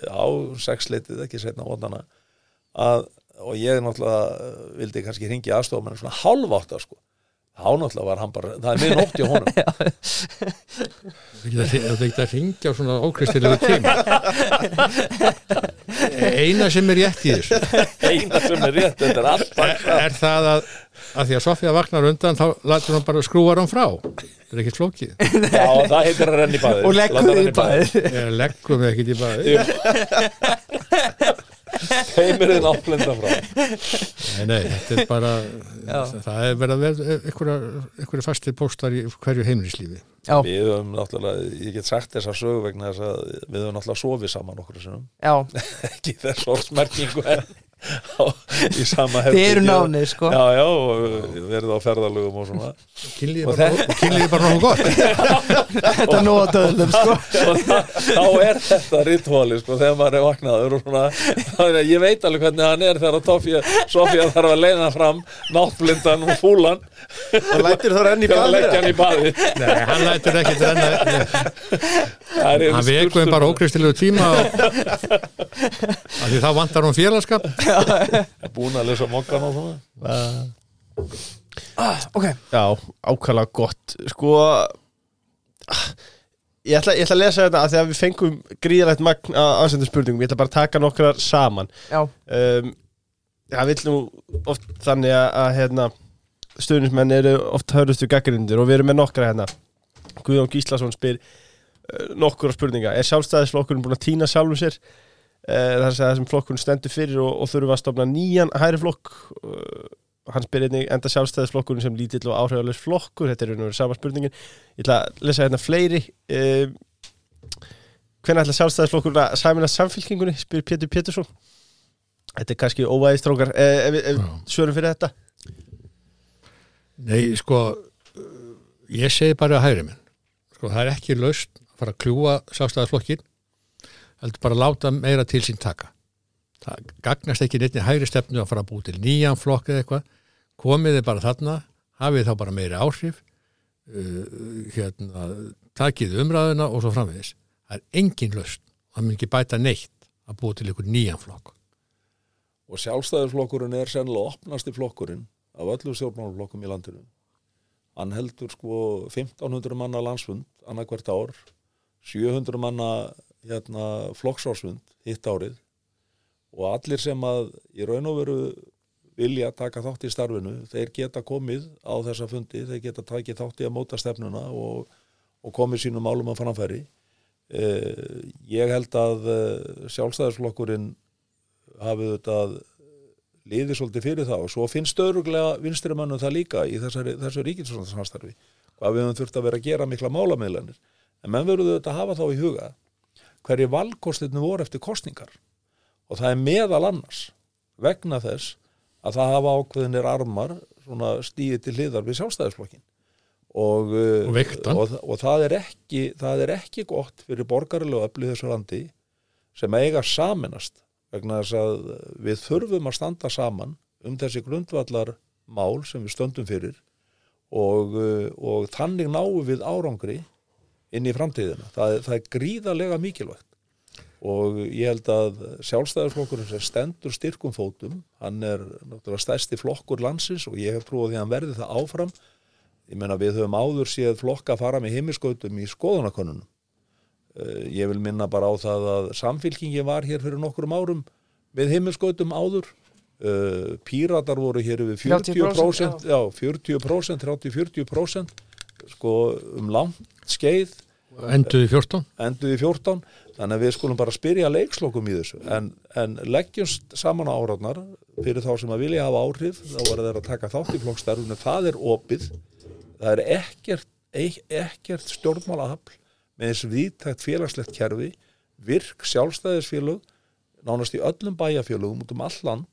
á sexleitið ekki setna óndana að, og ég náttúrulega vildi kannski ringi aðstofa maður svona hálf átta sko þá náttúrulega var hann bara, það er minn ótt hjá honum. Það er að ringja á svona ókristilegu tíma. Eina sem er rétt í þessu. Eina sem er rétt, þetta er allt er, er það að, að því að Sofía vaknar undan þá lætur hann bara skrúa hann frá. Það er ekkert flókið? Já, það heitir að renna í baðið. Og leggur þið í bæðið leggum ekkert í baði heimir þið náttblinda frá. Nei, nei, þetta er bara Já. það er verið að vera einhverju fastir póstar í hverju heimilislífi. Já, við höfum náttúrulega, ég get sagt þessa sögu vegna þess að við höfum náttúrulega sofið saman okkur sinnum, já, ekki þess orðsmerkingu en í sama þið eru herbergi. nánir sko. Já, já, og verið á ferðalögum og svona. Kynlíði Og bara, kynlíði bara nokkuð gott. Þetta er nú að döðlum sko. þá er þetta rituali sko, þegar maður er vaknaður og svona, ég veit alveg hvernig hann er þegar Sofía þarf að leina fram náttblindan og fúlan. Og lætur það renni í hann baði Nei, hann ekkert renna Það er hann vekum bara ókristilegu tíma og, að því þá vantar hún félagskap er búin að lesa mokkan og svona? Ok, Já, ákvæmlega gott. Sko Ég ætla, ég ætla að lesa þetta að því að við fengum gríðalegt magn að ansendum spurningum. Ég ætla bara að taka nokkrar saman. Já, um, Það vill nú oft þannig að, að hérna, stuðnismenn eru oft hörðustu gaggrindir og við erum með nokkra hérna. Guðjón Gíslason spyr uh, nokkur spurninga. Er sjálfstæðisflokkurinn búin að týna sjálfum sér? Segja það sem flokkurinn stendur fyrir og, og þurfa að stofna nýjan hæri flokk. Hann spyr einnig enda sjálfstæðisflokkurinn sem lítill og áhrifalus flokkur. Þetta er raun og verið sama spurningin. Ég ætla að lesa hérna fleiri. Um, hvernig ætla sjálfstæðisflokkurinn að sæmina samfélkingunni spyr Pétur Pétursson. Þetta er kannski óvæði strókar ef, Já. svörum fyrir þetta. Nei, sko ég segi bara að hægri minn sko, það er ekki laust að fara að kljúa sástæðarflokkin heldur bara að láta meira til sín taka. Það gagnast ekki neitt í hægri stefnu að fara að búi til nýjan flokk eða eitthvað. Komið þið bara þarna hafið þá bara meiri áhrif uh, hérna, takið umræðuna og svo framvegis. Það er engin laust, það mun ekki bæta neitt að búi til einhver nýjan flokk. Og sjálfstæðisflokkurinn er sennilega opnasti flokkurinn af öllu stjórnmálaflokkum í landinu. Hann heldur sko 1500 manna landsfund annað hvert ár 700 manna hérna, flokksársfund hitt árið og allir sem að í raun og veru vilja taka þátt í starfinu þeir geta komið á þessa fundi þeir geta takið þátt í að móta stefnuna og, og komið sínum málum að framfæri. Eh, ég held að eh, sjálfstæðisflokkurinn hafið þetta liðið svolítið fyrir það og svo finnst öruglega vinstrimannum það líka í þessari, þessu ríkisvarnarstarfi hvað við höfum þurft að vera að gera mikla málamiðlanir. En menn verður þetta að hafa þá í huga hverju valkostirni voru eftir kostningar og það er meðal annars vegna þess að það hafa ákveðinir armar stíði til hliðar við sjálfstæðisflokkin og, uh, Og og, og það, er ekki, það er ekki gott fyrir borgarilega öflið þessu landi sem eiga saminast vegna þess að við þurfum að standa saman um þessi grundvallar mál sem við stöndum fyrir. Og, uh, og þannig náum við árangri inn í framtíðina. Það, það er gríðarlega mikilvægt og ég held að sjálfstæðarflokkurinn sem stendur styrkum fótum, hann er náttúrulega stærsti flokkur landsins og ég hef trúið því að hann verði það áfram. Ég meina við höfum áður séð flokka fara með heimiskautum í skoðanakonunum. Uh, Ég vil minna bara á það að samfylkingi var hér fyrir nokkrum árum með heimiskautum áður. Uh, Píratar voru hér yfir 40%, 30%, já, 40%, 30-40% sko um langt skeið. Enduði 14 enduði 14 þannig að við skulum bara spyrja leikslokum í þessu. En, en leggjumst saman á áratnar fyrir þá sem að vilja hafa áhrif þá var þeir að taka þátt í flokkstarfinu. Það er opið það er ekkert, ek- ekkert stjórnmálahafl með þess viðtækt félagslegt kerfi virk sjálfstæðisfélög nánast í öllum bæjarfélögum út um all land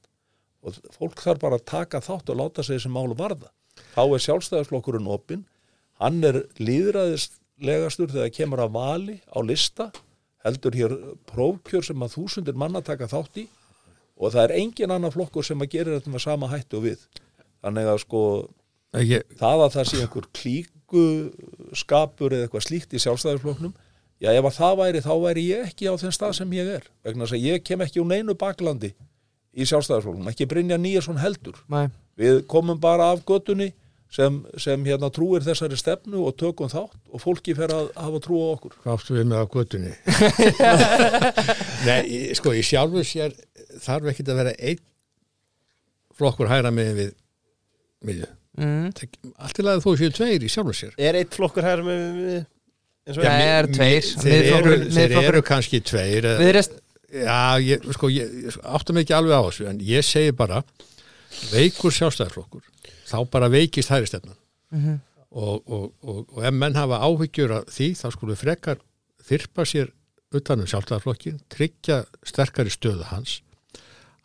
og fólk þarf bara að taka þátt og láta sig þessi málu varða. Þá er sjálfstæðisflokkurinn opinn hann er líðræðislegastur þegar kemur að vali á lista heldur hér prófkjör sem að þúsundir manna taka þátt í og það er engin annar flokkur sem að gera þetta með sama hættu og við. Þannig að sko ég, það að það sé einhver klíku skapur eða eitthvað slíkt í sjálfstæðisflokknum já ef að það væri þá væri ég ekki á þenn stað sem ég er vegna þess að ég kem ekki úr neinu baklandi í sjálfstæðisflokknum, ekki Brynja Nýjason heldur. Nei. við komum bara af göttunni sem, sem hérna trúir þessari stefnu og tökum þátt og fólki fer að hafa trú á okkur hvað áttu við með á göttunni Nei, sko, í sjálfu sér þarf ekki að vera einn flokkur hæra með við miðju. mm. Allt í lagi þó séu tveir í sjálfu sér. Er eitt flokkur hæra með, með eins og Já, er? er tveir. Þeir eru, þeir eru kannski tveir. eða- Viðreist, Já, ég, sko, ég ég áttum ekki alveg á þessu, en ég segi bara veikur sjálfstæðarflokkur þá bara veikist hæri stefnan Mhm. og, og, og, og ef menn hafa áhyggjur af því, þá skulum við frekar þyrpa sér utan um sjálfstæðarflokkin tryggja sterkari stöðu hans.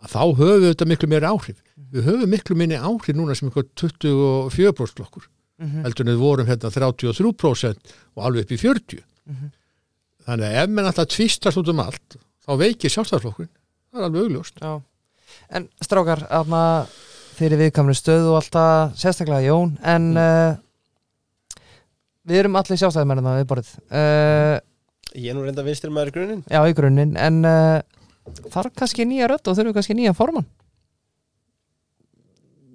Að þá höfum við þetta miklu meiri áhrif. Við höfum miklu minni áhrif núna sem eitthvað 24% flokkur Mhm. heldur en við vorum hérna 33% og alveg upp í 40 þannig að ef menn alltaf tvistast út um allt þá veikir sjálfstæðarflokkurinn það er alveg augljóst. Já. En strákar, aðna fyrir viðkamlu stöðu og alltaf sérstaklega Jón, en uh, við erum allir sjálfstæðumennina við borðið uh, Ég er nú reynda vinstir maður í grunin Já, í grunninn, en uh, þarf kannski nýja rödd og þurfum kannski nýja formann?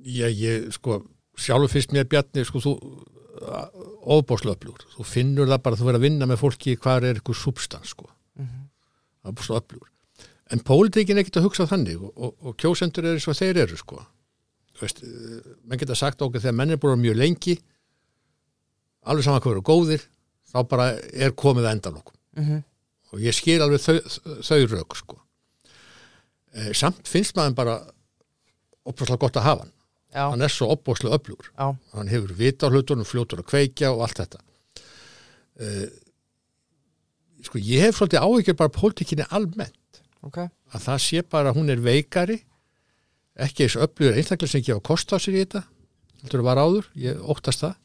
Ég, ég sko, sjálfur fyrst mér Bjarni sko, þú ofbóðslöflugur, þú finnur það bara þú verður að vinna með fólki hvar er eitthvað substans sko, það er bara öflugur. En pólitíkin er ekkert að hugsa þannig og, og, og kjósendur er eins og þeir eru sko veist, menn geta sagt okkur þegar menn er búin mjög lengi alveg saman hvað eru góðir þá bara er komið að endan okkur Mhm. og ég skil alveg þau, þau rauk sko. e, samt finnst maður bara opaslega gott að hafa hann. Já, hann er svo opbóðslega öflugur. Já, hann hefur vita hlutunum, fljótur að kveikja og allt þetta. Uh, sko ég hef svolítið áhyggjur bara pólitíkinni almennt. Ok. Að það sé bara hún er veikari ekki eins öflugur einstaklega sem gefa kost á sér í þetta heldur að var áður, ég óttast það.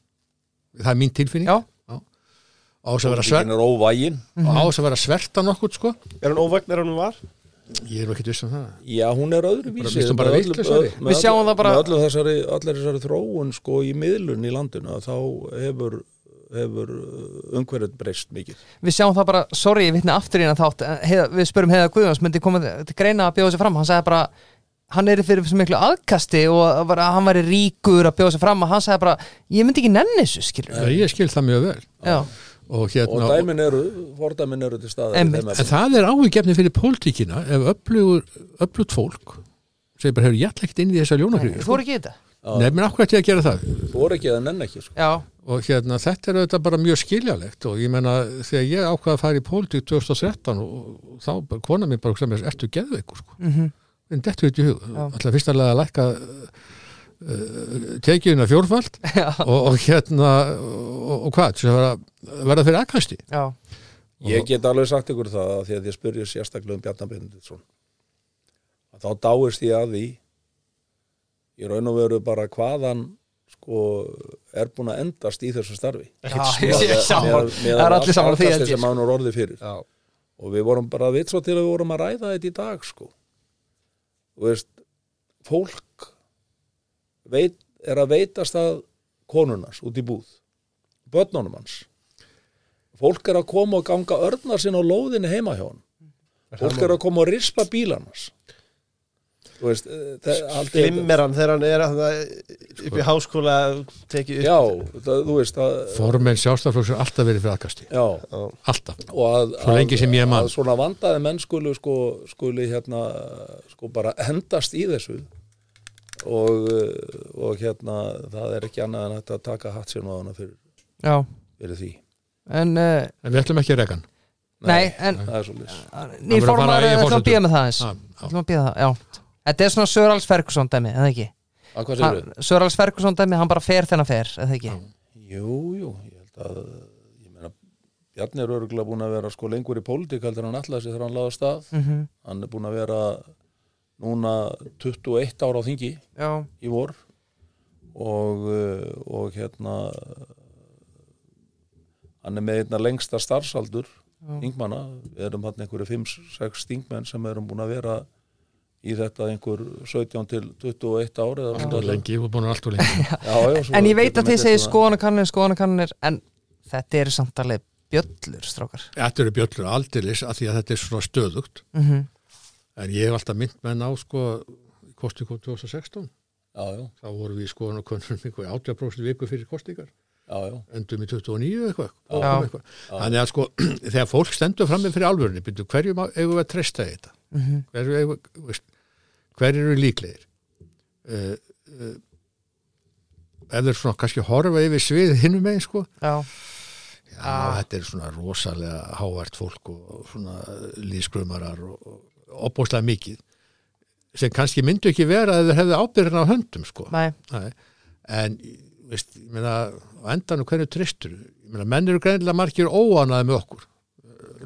Það er mín tilfinning. Já. á þess að vera sver, Pólitíkin er óvægin á þess að vera sverta nokkuð sko. Er hann óvagn er hann var? ég er nú ekkert viss um það. Já, hún er öðru vísi mistum bara vitlausari. Við sjáum það bara- Með öllu þessari, allir þessari þróun sko í miðlun í landinu að þá hefur, hefur umhverjum breyst mikið. Við sjáum það bara, sorry, ég vitni aftur í hérna þátt. Við spörum heiða Guðjóns, myndi koma til greina að bjóða sig fram? Hann sagði bara, hann er fyrir svo miklu aðkasti og bara, hann væri ríkur að bjóða sig fram og hann sagði bara, ég myndi ekki nenni þessu skilur Já, ég skil það mjög vel. Já, og og hérna dæmin eru, fordæmin eru til staðar En efnum. það er áhugjefni fyrir pólitíkina ef öflugur, öflugt fólk segir bara, hefur ekkert inn í þessa ljónakríu þú er ekki þetta? Nei, menn akkur ætti ég að gera það? Þú voru ekki eða nenn ekki sko. Já, og hérna, þetta er auðvitað bara mjög skiljalegt og ég menna, þegar ég ákvaða að fara í pólitík 2013 og, og þá bara kona mér bara sem er, ertu geðveikur sko? Mhm, en þetta veit ég hug, alltaf fyrst að lækka uh, tekjuna fjórfald já, og, og hérna og, og hvað, verða, verða fyrir já, Ég get alveg sagt ykkur það að því að ég spurði sérstaklega um Bjarnar Benediktsson. Að þá dáist ég að því í raun og veru bara hvaðan sko er búin að endast í þessu starfi. Ég Það er allir saman því sem ég. hann er orðið fyrir. Já. og við vorum bara við svo til að við vorum að ræða þetta í dag sko þú veist fólk veit, er að veitast að konunars út í búð börnunum hans. Fólk er að koma og ganga örnar sinna á lóðinni heima hjá hann fólk er að koma og rispa bílarnas þú veist eh, það, aldrei- Glimmer hann þegar hann er upp í háskóla tekið upp. Já, það, þú veist að, Formenn sjálfstaflokks er alltaf verið fyrir aðkasti já, Alltaf. Og að, Svo lengi sem ég man. að svona vandaði menn skulu sko, skuli hérna sko bara hendast í þessu. Og, uh, og hérna það er ekki annað en að taka hatt sér maðurna fyrir, Já, fyrir því. En uh, En við ætlum ekki að reka hann. Nei, en er nýr formar í ætlum að býða með það eins já. ætlum að býða það, já Þetta er svona Sörals Ferguson dæmi, eða ekki? að hvað segir Hann- Sörals Ferguson dæmi, hann bara fer þennan fer, eða ekki? Jú, jú, ég held að ég meina, Bjarni er örgulega búin að vera sko lengur í pólitík heldur hann allar sér þegar hann laða stað Mm hann er búin að vera núna 21 ára á þingi Já, í vor og, uh, og hérna hann er með einna lengsta starfsaldur þingmanna, við erum hann einhverju 5-6 þingmenn sem erum búin að vera í þetta einhver 17 til 21 ári Alltaf lengi, þú er búin allt og lengi. Já, já, svo en ég veit að þið segir skoðanakannir, skoðanakannir en þetta eru samt alveg bjöllur, strákar. Þetta eru bjöllur aldeilis að því að þetta er svona stöðugt. Mm En ég hef alltaf mynd menn á sko í kostingum 2016 já, já, þá vorum við skoðan og konum einhver 80% viku fyrir kostingar já, já, endum í 29 eitthvað, eitthvað. þannig að sko þegar fólk stendur fram með fyrir alvörunni byrju, hverju má- eigum við að treysta í þetta? -hmm. Hverju eru líklegir? Uh, uh, ef þeir svona kannski horfa yfir svið hinnum megin sko. Já, já, Ah. þetta er svona rosalega hávært fólk og, og svona líðskrumarar og, og opbóðslega mikið sem kannski myndu ekki vera ef þeir hefðu ábyrðin á höndum sko. Nei, Nei. en veist, ég meina, á endanum hverju tristur ég meina, menn eru greinilega margir óanaði með okkur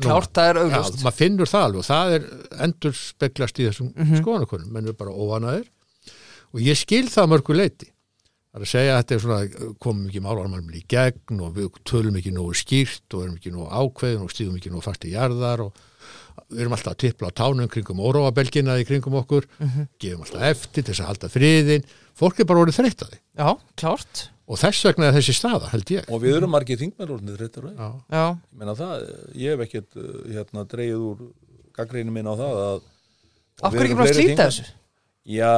klárt það er auglust maður finnur það alveg og það er endur speglast í þessum mm Mhm. skoðanakonum, menn eru bara óanaðir og ég skil það að mörgu leiti það er að segja að þetta er svona komum ekki málarmannum í gegn og við tölum ekki nógu skýrt og erum ekki nógu ákveðin og stíðum ekki nógu fast í jarðar og við erum alltaf að tippla á tánum kringum óróabelgina í kringum okkur. Mhm. gefum alltaf eftir til þess að halda friðin fólk er bara orðið þreytt að því. Já, klárt og þess vegna er þessi staða, held ég. Og við erum margir þingmennurinn þetta er Já, Já, ég meina það, ég hef ekkert uh, hérna dreigið úr gaggreinu minn á það að af hverju ekki bara slíta þessu? Já,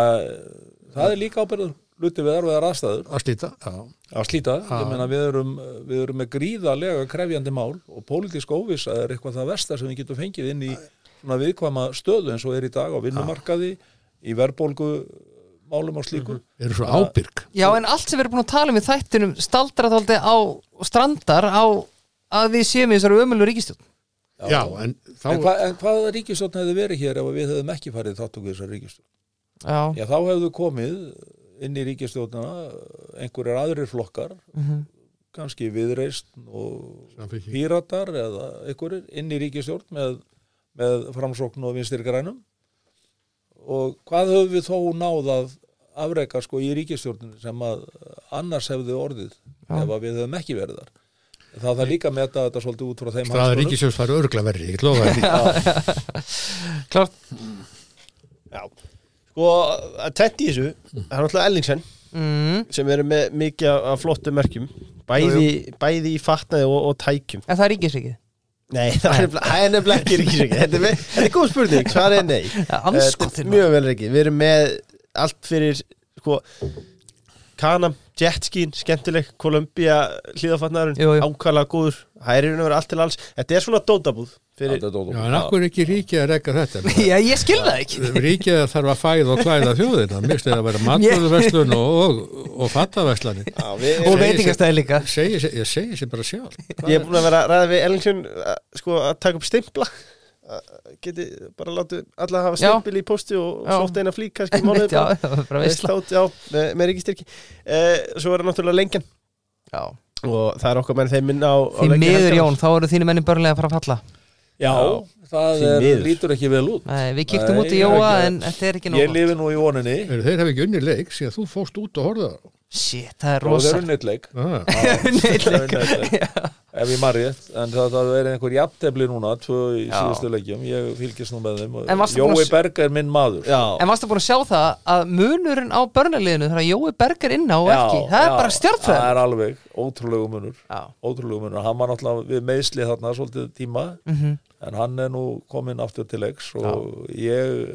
það er líka ábyrður luti við erfiðar aðstæður. Að slíta, já, að slíta, meina við erum, við erum með gríðarlega krefjandi mál og pólitísk óvissa er eitthvað það versta sem við getum fengið inn í svona viðkvæma stöðu eins og er í dag á vinnumarkaði í verðbólgu málum og slíku. Eru svo ábyrg. Já, en allt sem við erum búin að tala um í þættinum staldra þáldi á strandar á að við séum í þessari ömulu ríkistjón Já, en þá En, hva, en hvaða ríkistjórn hefði verið hér ef við hefðum ekki farið þáttöku í þessar ríkistjórn? Já, Já, þá hefðu komið inn í ríkistjórnana einhverjar aðrir flokkar, Mhm. kannski viðreist og píratar eða einhverjir inn í ríkistjórn með, með framsókn og vinstir grænum og hvað höfum við þó náð að afreika sko í ríkistjórninu sem að annars hefði orðið Já. ef að við höfum ekki verið þar? Það þarf líka að meta þetta svolítið út frá þeim staða hagsmunum. ríkisjóðs fara örgla verri, ég get lofa því. Klárt. Já, sko að tett í þessu það er náttúrulega Ellingsen mm. sem eru með mikið af- flottum merkjum bæði, bæði í fatnaði og, og tækjum. En það er ríkisríkið Nei, það er nefnilega- ekki ríkisreiki þetta, er góð spurning, hvað er nei. Þetta er mjög vel reiki, við erum með allt fyrir sko Kanam, jetskín, skemmtileg Jú, jú. ákvæðlega góður, er raun og vera allt til alls. Þetta er svona dótabúð fyrir, er Já, en akkur ekki ríkið að reka þetta? Já, ég skil það ekki. Ríkið þarf að fæða og klæða þjóðina. Mist er að vera matvöðuverslun og, og, og fattaverslani Já, við, Og veitingastæði líka. Segi, ég segi sér bara sjálf. Ég er búin að vera að ræða við Ellingsen að- sko að taka upp stimpla. Geti bara látið alla hafa Já. stimpil í posti og Já. sótt eina flík kannski mánuði Já, já, með, með ríkistyrki eh, Svo er það náttúrulega lengjan. Já, og það er okkar menn þeim minna á, á Því miður. Jón, þá eru þínu menni börnlega að fara að falla Já, það er, lítur ekki vel út. Nei, Við kíktum Nei, út í ég er Jóa en þetta er ekki Ég nóg lifi nú í voninni. Eru þeir hafa ekki unni leik síðan þú fórst út og horfða Shit, það er og þeir rosa eru nettleik ah, ef ég marri en það, það er einhver jafntefli núna tvö í Já. síðustu leikjum. Ég fylgist nú með þeim. Jói að Berg er minn maður. Já, En varstu búin að sjá það að munurinn á börnaliðinu þegar Jói Berger inn á og ekki? Það er já, bara stjartfræð það er alveg ótrúlegu munur. Já, ótrúlegu munur, hann var náttúrulega við meðsli þarna svolítið tíma. Mhm en hann er nú kominn aftur til leiks og ég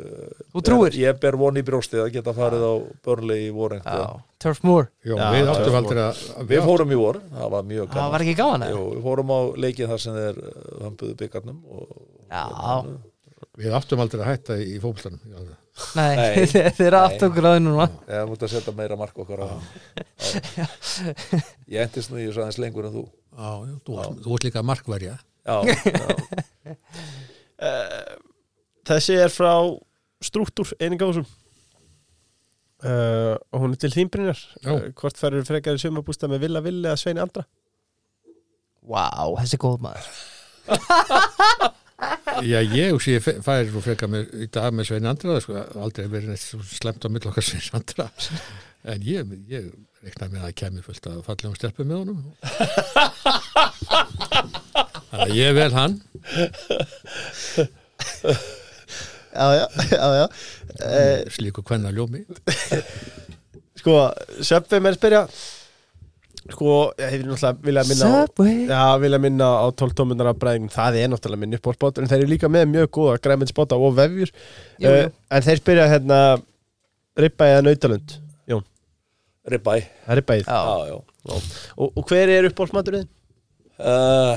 Þú trúir? ég, ég ber von í brjóstið að geta farið á börnlegi í Já, Turf Moor. Já, Já, við já. aldrei að við fórum í vor, það var mjög Það gaman. var ekki gaman? Jú, við fórum á leikið þar sem þeir hömpuðu byggarnum og Já, Við áttum aldrei að hætta í fókbaltanum nei, Nei. þeir aftur okkur aðeins núna. Eða mútti að setja meira mark okkar á ég endist nú í þessu aðeins lengur en þú. Já, já, þú, varst- þú ert líka markverja já, já. þessi er frá Strúktúr einingásum uh, og hún er til þínbrinjar Já. uh, hvort færður frekar í sumabústa með Villa Villi eða Sveini Andra? Vá, þessi er góð maður. Já, ég og sé færi nú frekar með, í dag með Svein Andra sko, aldrei verið neitt slemt á mill okkar Svein Andra. En ég, ég reikna með að kemur fullt að fallegum stelpum með honum Þannig að ég vel hann. Já, já, já, já. Uh, slíku kvenna ljómi. Sko, Söpvi menn spyrja. Sko, ég hef náttúrulega vilja minna á Subway. Já, vilja minna á 12 tómundar af bræðingum. Það er náttúrulega minn upp á spátur En þeir eru líka með mjög góða græminsbáta og vefjur. Jú, jú. uh, En þeir spyrja hérna Rippa eða Nautalund? Jón, Ribæ það er Rippa Já, já, já. og, og hver er uppbólsmaturinn? Uh,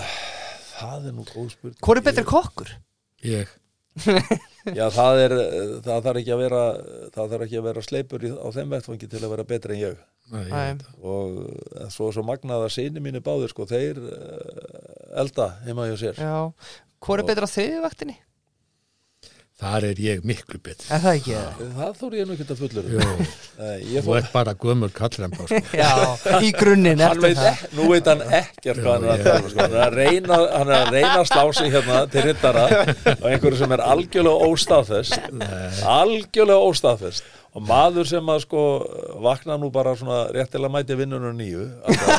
það er nú góð spurning. Hvor er betri kokkur? ég, já, það er það þarf ekki að vera það þarf ekki að vera sleipur í, á þeim vettfangi til að vera betri en ég. Nei, ég og eh, svo svo magnað að sinni mínu báðir sko, þeir uh, elda heima hjá sér. Já. Hvor er betri á þriðju vaktinni? Þar er ég miklu betur Er það ekki? eða? það þóri ég nú ekki að fullur Jú, ég þú ert bara gömur kallremba sko. Já, í grunninn það. ekki, nú veit hann ekkert hvað hann er að um, sko. er reyna, hann er að reyna að slá sig hérna til rittara og einhverju sem er algjörlega óstaðfest algjörlega óstaðfest og maður sem að sko vakna nú bara svona réttilega mæti vinnunum nýju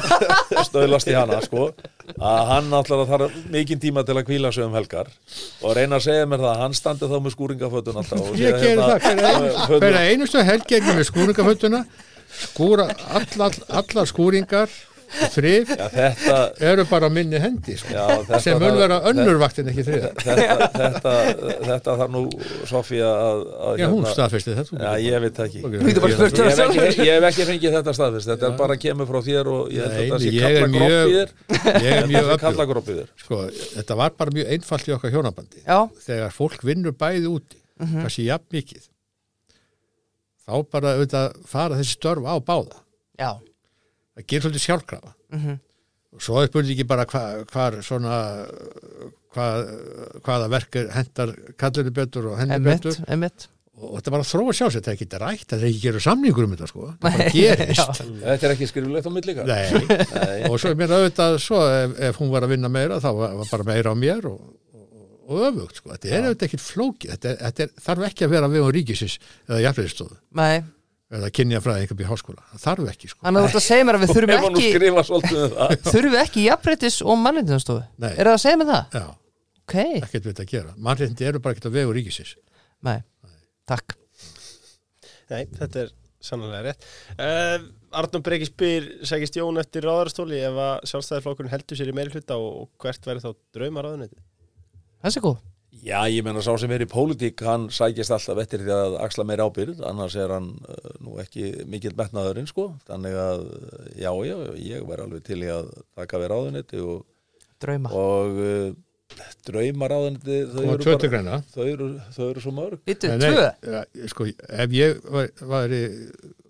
stöðlast í hana sko að hann alltaf þarf mikinn tíma til að kvíla sig um helgar. Og reyna að segja mér það að hann standi þá með skúringafötun alltaf ég gerir hérna- það fyrir fyrir einustu helgegni með skúringafötuna skúra allar, allar skúringar og þrif Já, þetta, eru bara minni hendi sko. já, þetta sem mun vera önnur vaktin ekki þriða þetta, þetta, þetta þarf nú Sofía að, að já, hún staðfesti þetta Já, ég veit það ekki. Ok, Þú getur bara ég- Ég hef ekki, ég hef ekki fengið þetta staðfist Þetta er bara kemur frá þér og ég held Nei, að þetta sé ég er kalla mjög- gropp í þér ég er sko, þetta var bara mjög einfalt í okkar hjónabandi. Já, þegar fólk vinnur bæði úti kannski jafn mikið þá bara auðvitað fara þessi störf á báða. Já það gerir svolítið sjálfkrafa. Mhm. og svo er spurningi bara hva, hvar svona hvað, hvaða verk hendar kallinu betur og henni Emmett, betur. emmett og þetta var að þróa sjá sér, þetta er ekki rætt þetta er ekki gerur samningur um þetta sko. Þetta bara gerist. Þetta er ekki skriflegt á? Nei, Nei. og svo er mér auðvitað svo ef, ef hún var að vinna meira þá var bara meira á mér og, og, og öfugt sko, þetta er auðvitað ekkit flókið þetta, er- þetta er, þarf ekki að vera við á ríkisins eða jafnvegstofu Nei, eða kynja fræði einhver í háskóla, það þarf ekki sko. Þannig að þú ert að segja mér að við þurfum ekki um það. Þurfum við ekki jafnbreytis og mannreyndastofu? Nei. Er það að segja mér það? Já, Ok, ekkert við að gera. Mannréttindi eru bara ekkert á vegu ríkisins. Nei, takk. Nei, þetta er sannlega rétt. Uh, Arnum Breki spyr segist Jón eftir ráðarstóli ef að sjálfstæðarflokkurinn heldur sér í meiri hluta og, hvert væri þá drauma ráðuneti Þessi er góð Já, ég menna sá sem er í pólitík hann sækist alltaf eftir því að axla meira ábyrð annars er hann uh, nú ekki mikill metnaðurinn sko. Þannig að já, já, ég væri alveg til í að taka við ráðunetti og, Drauma. Og uh, drauma ráðunetti þau, þau, eru, þau eru svo mörg. Tvö? ja, sko, ef ég var- væri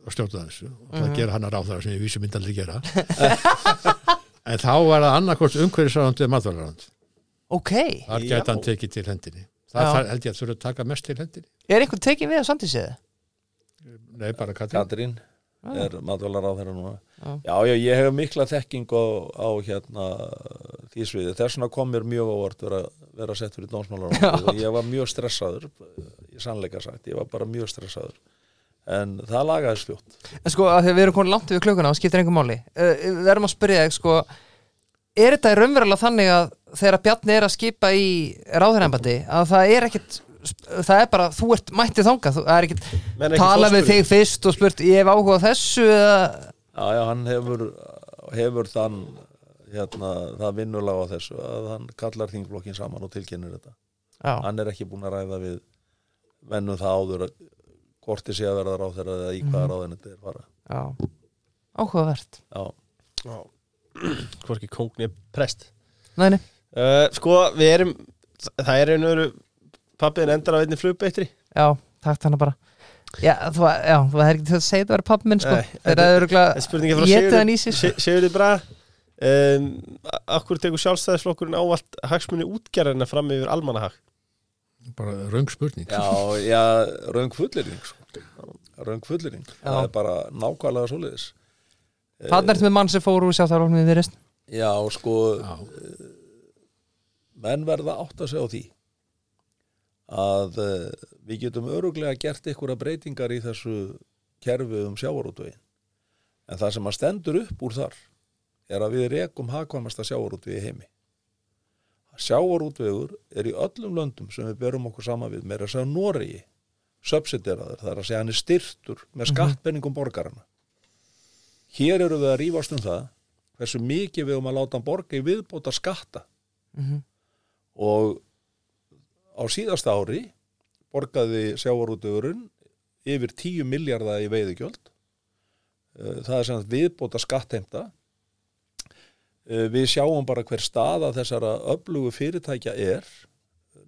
að stjórna þessu og það Mhm. gera hann að ráða sem ég vísum myndi aldrei gera en þá var það annarkvort umhverfisráðandi eða matvælaráðandi Ok, þar gæti hann tekið til hendinni. Það þar, held ég að þurfa að taka mest til hendinni. Er einhvern tekið við á samtísiði? nei, bara Katrín. Katrín er matvælar á þeirra núna. Já. já, já, ég hef mikla þekking á, á hérna því sviði, þess vegna kom mér mjög ávart vera, vera settur í dómsmálar og ég var mjög stressaður ég sannleika sagt, ég var bara mjög stressaður. En það lagaðist fljótt. En sko, að því að við erum komin langt við klukkuna og skiptir engum máli. Uh, Við erum að spyrja þig, sko Er þetta raunverulega þannig að þegar Bjarni er að skipa í ráðurembandi að það er ekkit það er bara, þú ert mættið þangað þú, það er ekki tala við þig fyrst og spurt ég hef áhuga á þessu eða, Já, já, hann hefur, hefur þann hérna, það vinnulag á þessu að hann kallar þingflokkin saman og tilkynir þetta. já, Hann er ekki búin að ræða við vennum það áður að hvort þið sé að verða ráð þeirra eða í hvaða mm -hmm. þetta er fara. já. Áhugavert. Já, Hvorki kóngni prest. Nei, nei, uh, Sko, við erum Það er einu öru Pappiðin endar á einni flugbeittri já, takk þannig bara Já, þú, já, þú hefði ekki til að segja þetta að minn, sko Nei, þegar þetta- það er örgulega Þetta er spurningi frá Étið hann í sig, sko. Sigurði Bra um, Akkur tekur sjálfstæðisflokkurinn ávallt hagsmunni útgerðina fram yfir almannahag bara raung spurning já, já raung fullering sko. Raung fullering. Það er bara nákvæmlega svoleiðis. Þannig ertu með mann sem fór úr sjáttarlóknum við virðist Já, sko, Já, menn verða átt að segja á því að uh, við getum öruglega gert einhverja breytingar í þessu kerfi um sjávarútvegin en það sem að stendur upp úr þar er að við rekum hagkvæmasta sjávarútvegi heimi. Sjávarútvegur er í öllum löndum sem við berum okkur saman við meira að segja Noregi subsideraður, það er að segja hann er styrtur með skattpenningum borgarana hér eru við að rífast um það hversu mikið við um að láta hann borga í viðbóta skatta Mhm. Og á síðasta ári borgaði sjávarútugurinn yfir 10 miljardar í veiðugjöld Eh, það er sem sagt viðbóta skattheimta Eh, við sjáum bara hver staða þessara öflugu fyrirtækja er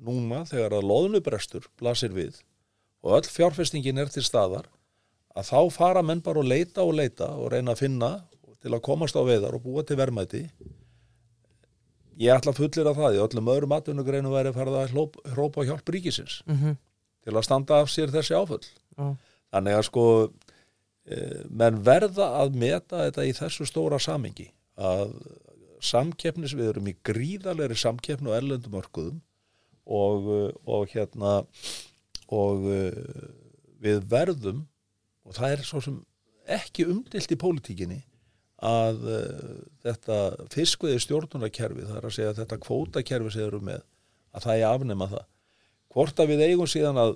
núna þegar að loðnubrestur blasir við og öll fjárfestingin er til staðar að þá fara menn bara og leita og leita og reyna að finna til að komast á veiðar og búa til verðmæti ég ætla að fullir að það í öllum öðrum atvinnugreinu væri að hlóp- hrópa á hjálp ríkisins Mhm. til að standa af sér þessi áföll Já. þannig að sko e, menn verða að meta þetta í þessu stóra samingi að samkeppnis við erum í gríðalegri samkeppni og erlendum örkuðum og, og hérna og eh, við verðum og það er svo sem ekki umdilt í pólitíkinni að uh, þetta fiskveði stjórnunarkerfi, það er að segja að þetta kvótakerfi sem erum með, að það er afnema það. Hvort að við eigum síðan að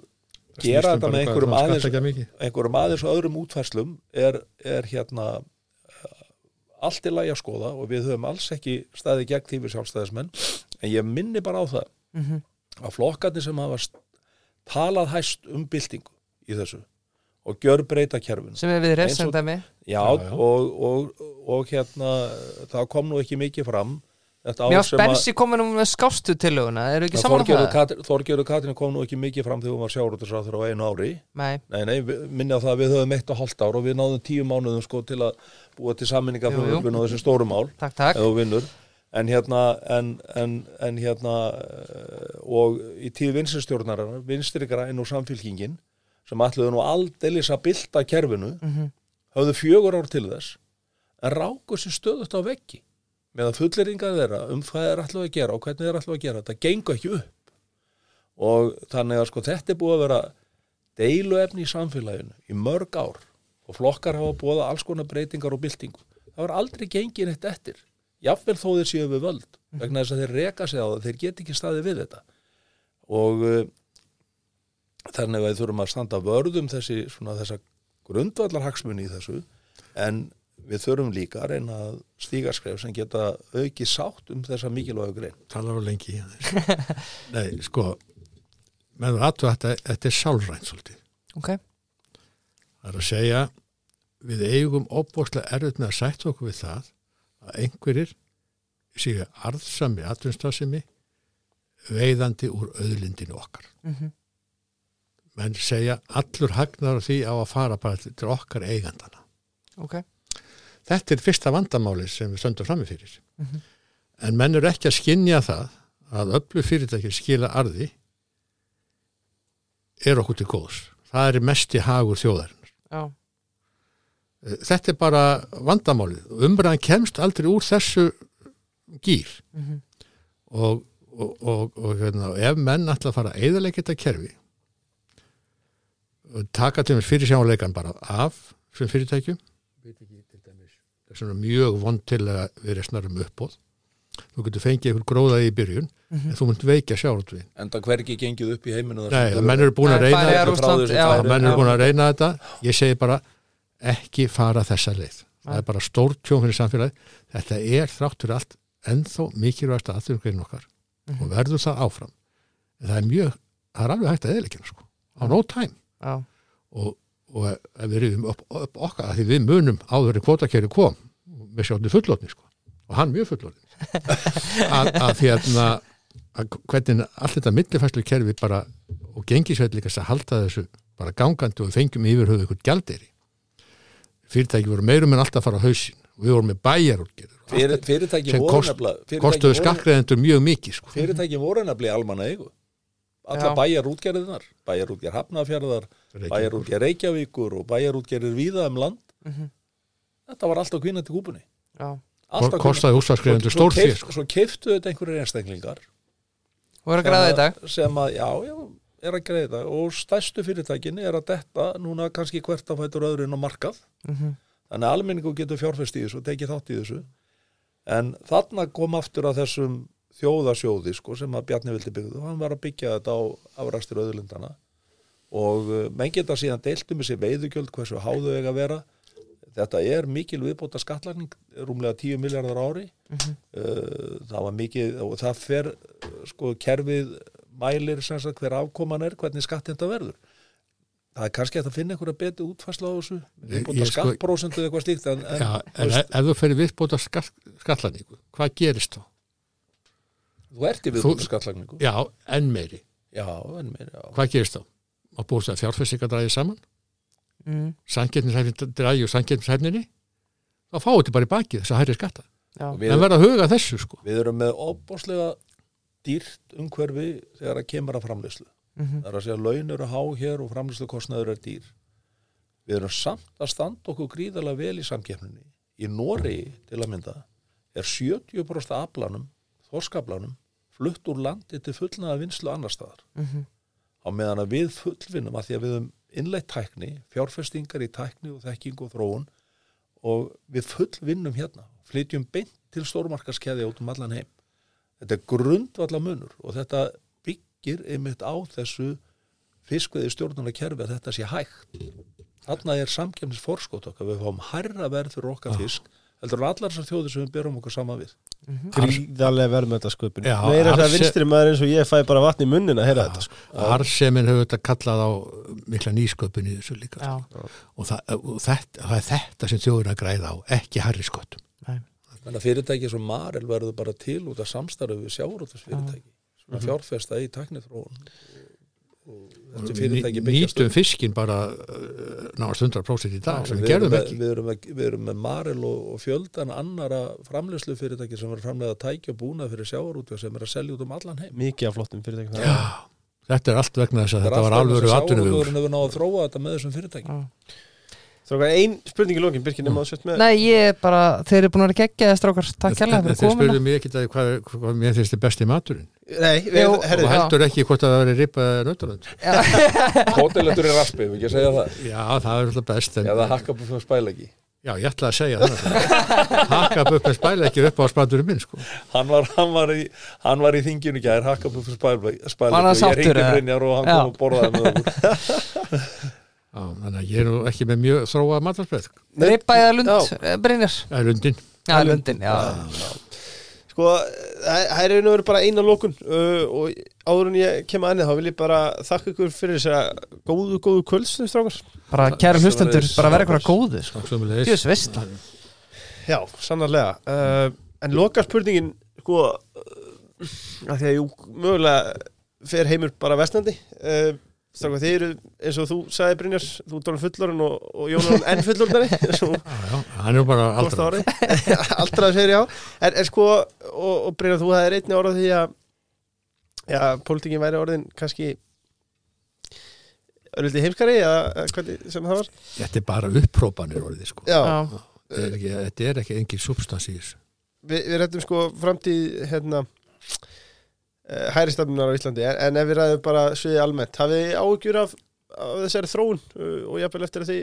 gera þetta með einhverjum aðeins, einhverjum aðeins og öðrum útfærslum er, er hérna uh, allt í lagi að skoða og við höfum alls ekki staðið gegn því við sjálfstæðismenn en ég minni bara á það Mhm. að flokkarnir sem hafa talað hæst um byltingu í þessu og gjör breyta kerfinu sem er við og- resendæmi Já, Já, já. Og, og, og hérna það kom nú ekki mikið fram þetta Mér ár á sem að Bensi komin um skástu tillöguna, eru ekki saman á Þorgerður það? Katrín, Þorgerður Katrín kom nú ekki mikið fram þegar hún var sjáróttisráður á einu ári Nei, Nei, nei, á það að við höfum eitt og hálft ár og við náðum tíu mánuðum sko til að búa til Jú, jú. frumvörpun og þessi stóru mál takk, takk en hérna, en, en, en hérna eh, og í tíð vinstinstjórnarinnar vinstri græn og samfylkingin sem ætluðu nú aldeilis að bylta kerfinu Mhm. höfðu fjögur ár til þess en ráku sér stöðut á veggi. Með að fulleringa þeirra um hvað þeir ætluðu að gera og hvernig þeir ætluðu að gera þetta gengur ekki upp. Og þannig að sko þetta er búið að vera deiluefni í samfélaginu í mörg ár og flokkar hafa búið alls konar breytingar og byltingu. Það var aldrei gengið neitt eftir jafnvel þó þeir séu við völd vegna þess að þeir reka sig á það, þeir get ekki staðið við þetta. Og uh, þannig að við þurfum að standa vörðum þessi svona þessa grundvallarhagsmunni í þessu. En við þurfum líka að reyna að stíga skref sem geta auki sátt um þessa mikilvægu grein. Talar á lengi Nei, sko með aðtu að þetta, þetta er sálrænt svolítið. Ok, Það er að segja við eigum óbúrslega erfitt með að sætta okkur við það að einhverjir séu arðsami atvinnstafsemi veiðandi úr auðlindinu okkar. Mhm. Menn segja allur hagnar því á að fara bara til okkar eigandana. ok Þetta er fyrsta vandamáli sem við stöndum frammi fyrir. Mhm. En menn eru ekki að skinja það að öllu fyrirtæki skila arði er okkur til góðs. Það er mesti hagur þjóðarinnar. Já, Eh, Þetta er bara vandamálið. Umræðan kemst aldrei úr þessu gýr Mhm. og, og, og, og hérna, ef menn ætla að fara að eðalega þetta kerfi taka til mér fyrir sjáleikan bara af sem fyrirtækjum. Veit ekki til dæmis. Það er svona mjög vond til að vera snarum uppbóð þú getur fengið einhver gróðaði í byrjun en þú munt veikja sjáratvegin en það hvergi gengið upp í heiminu Nei, það menn eru búin að reyna Færeyjar, þetta. Rússland, Frá já. þessu að menn eru búin að reyna þetta. Ég segi bara ekki fara þessa leið. Það er bara stórt tjón fyrir samfélagi þetta er þrátt fyrir allt ennþá mikilvægast að aðþjóðum okkar og verður það áfram. En það er mjög, það er alveg hægt að eðleikina sko, á no time Já, og, og ef við rifum upp, upp okkar, af því við munum áður en kvotakeri kom með sjótni fullotni sko, og hann mjög fullotni að, að því að, að hvernig allt þetta millifæslu kerfi bara og gengisveit líka að halda þessu bara gangandi og við fengjum yfir höfu ykkur gjalderi fyrirtæki voru meirum en alltaf að fara á hausinn. Og við vorum með bæjarútgerður Fyrir, fyrirtæki voru nefnilega kostuðu skakkreðendur mjög mikið sko. fyrirtæki voru nefnilega almanna eigu alla bæjarútgerðinar bæjarútgerð Hafnafjörðar bæjarútgerð Reykjavíkur. og bæjarútgerðir víða um land. Mhm. þetta var alltaf kvinna til kúpunni. Já. Allt á kostaði svo stór keypt- sko. svo keiftu þetta einhverjir einstaklingar. Og er að græða í dag? sem að, já, já, er að greiða og stærstu fyrirtækin er að detta núna kannski hvert að fætur öðru inn á markað. Mhm. þannig að almenningu getur fjárfest í þessu og tekið þátt í þessu. En þarna kom aftur að þessum þjóðasjóði sko, sem að Bjarni vildi byggðu og hann var að byggja þetta á afrækstur öðulindana og uh, menn geta síðan deilt um þessi veiðugjöld hversu háðu eiga að vera. Þetta er mikil viðbóta skattlagning rúmlega 10 miljardar ári. Mhm. uh, það var mikið og það fer sko kerfið mælir sem sagt hver afkoman er hvernig skatt þetta verður. Það er kannski að finna einhverja betur útfæsla á þessu viðbóta ég sko- eða eitthvað slíkt en, en, Já, en veist, ef, þú ferir viðbóta skallaníku, hvað gerist þá? Þú ert í viðbóta skattlagningu Já, enn meiri. já, en mér, já Hvað gerist þá? Að búist að fjárfestinga dræði saman, Mhm. sangetnishæfnin dræði og sangetnishæfninni, þá fáið þetta bara í bakið þess að hæri skatta. Já, Og við, En verða að huga að þessu sko. við erum með óbáslega dýrt umhverfi þegar það kemur að framleyslu Mhm. það er að segja að laun eru há hér og framleyslukostnaður er dýr við erum samt að standa okkur gríðarlega vel í samkeppninni í Noregi til að mynda er 70% aflanum þorskaflanum flutt úr landi til fullnaða vinslu annar staðar Mhm. á meðan að við fullvinnum að því að við höfum innleitt tækni, fjárfestingar í tækni og þekking og þróun og við fullvinnum hérna flytjum beint til stórmarkaskeði út um allan heim. Þetta er grundvalla munur og þetta byggir einmitt á þessu fiskveði stjórnuna kerfi að þetta sé hægt. Þarna er samkemnis forskot okkar, við fáum hærra verð fyrir okkar fisk heldur en allar þessar þjóðir sem við berum okkur saman við. gríðarlega verðmönda sköpun Já, meira þess að vinstri maður eins og ég fæ bara vatn í munnin að heyra þetta sko. Arsemin hefur þetta kallað á mikla nýsköpun í þessu líka. Já, sko. Og, það, og þetta, það er þetta sem þjóður að græða á, ekki harri sköttum. nei Þannig að fyrirtæki sem Marel verður bara til út af samstarfi við sjáurútusfyrirtæki sem að fjárfesta í fyrirtæki byggjast Nýtum fiskin bara uh, náðast 100% í dag, sem við gerðum með, ekki. við, erum með, við erum með Marel og, og fjöldan annara framleyslu fyrirtæki sem er framlega tækja og búnað fyrir sjáurútu sem er að selja út um allan heim mikið af flottum fyrirtækjum þar. Já, þetta er allt vegna þess að þetta var að atvinnuvegur. sjávarútvegurinn hefur náð að þróa þetta með þessum fyrirtæki Já. Strákar, ein spurning í lókin, Birkir, nema að sett með Nei, ég er bara, þeir eru búin að vera geggjaði strákar Takk kærlega Þeir fyrir komuna spurðu mér ekki að hvað, hvað mér finnst þið besti maturinn. Nei, við, Jú, herri, og já. heldur ekki hvort að það veri ripaði nöttalönd. Hótelettur í raspi, við ekki að segja það Já, það er alltaf best. En, eða hakka búið fyrir spælegi Já, ég ætla að segja það. Hakka upp með spæla ekki upp á spaturinn minn, sko. hann var, hann var í, hann var í þinginu gær hakka búið fyrir spælegi Var hann og ég sáttur, ringi eða? Brynjar og hann Já. kom og borðaði með okkur Já, þannig að ég er nú ekki með mjög þróað matarspöð. Ripa eða lund, Já. Brynjar. Það er undin. Já, lundin, já. Sko, það það er einu verið bara eina lókun uh, og áður en ég kem að enni þá vil ég bara þakka ykkur fyrir þess að góðu, góðu kvöldstum, strákar. Bara kæra hlustendur, bara vera eitthvað góðu sko. Jus, veist Já, sannarlega. Uh, En loka spurningin, sko uh, að því að jú, mögulega fer heimur bara vestnandi uh, Strákar, þið eru, eins og þú sagði Brynjar, þú er dólum fullorinn og, og Jónan enn já, hann er bara ári Alltaf segir já En, en sko, og, og Brynjar, þú hafðir einni orða því að Já, pólitíkin væri orðin kannski Örlítið heimskari eða hvernig sem það var Þetta er bara upprópanir orðið sko. Já, Já. Er ekki, þetta er ekki engin substans í þessu. við, við rættum sko framtíð hérna uh, hæristafnunar á Íslandi en, en ef við ræðum bara sviði almennt hafið þið áhugjur af, af þessari þróun uh, og jafnvel eftir að því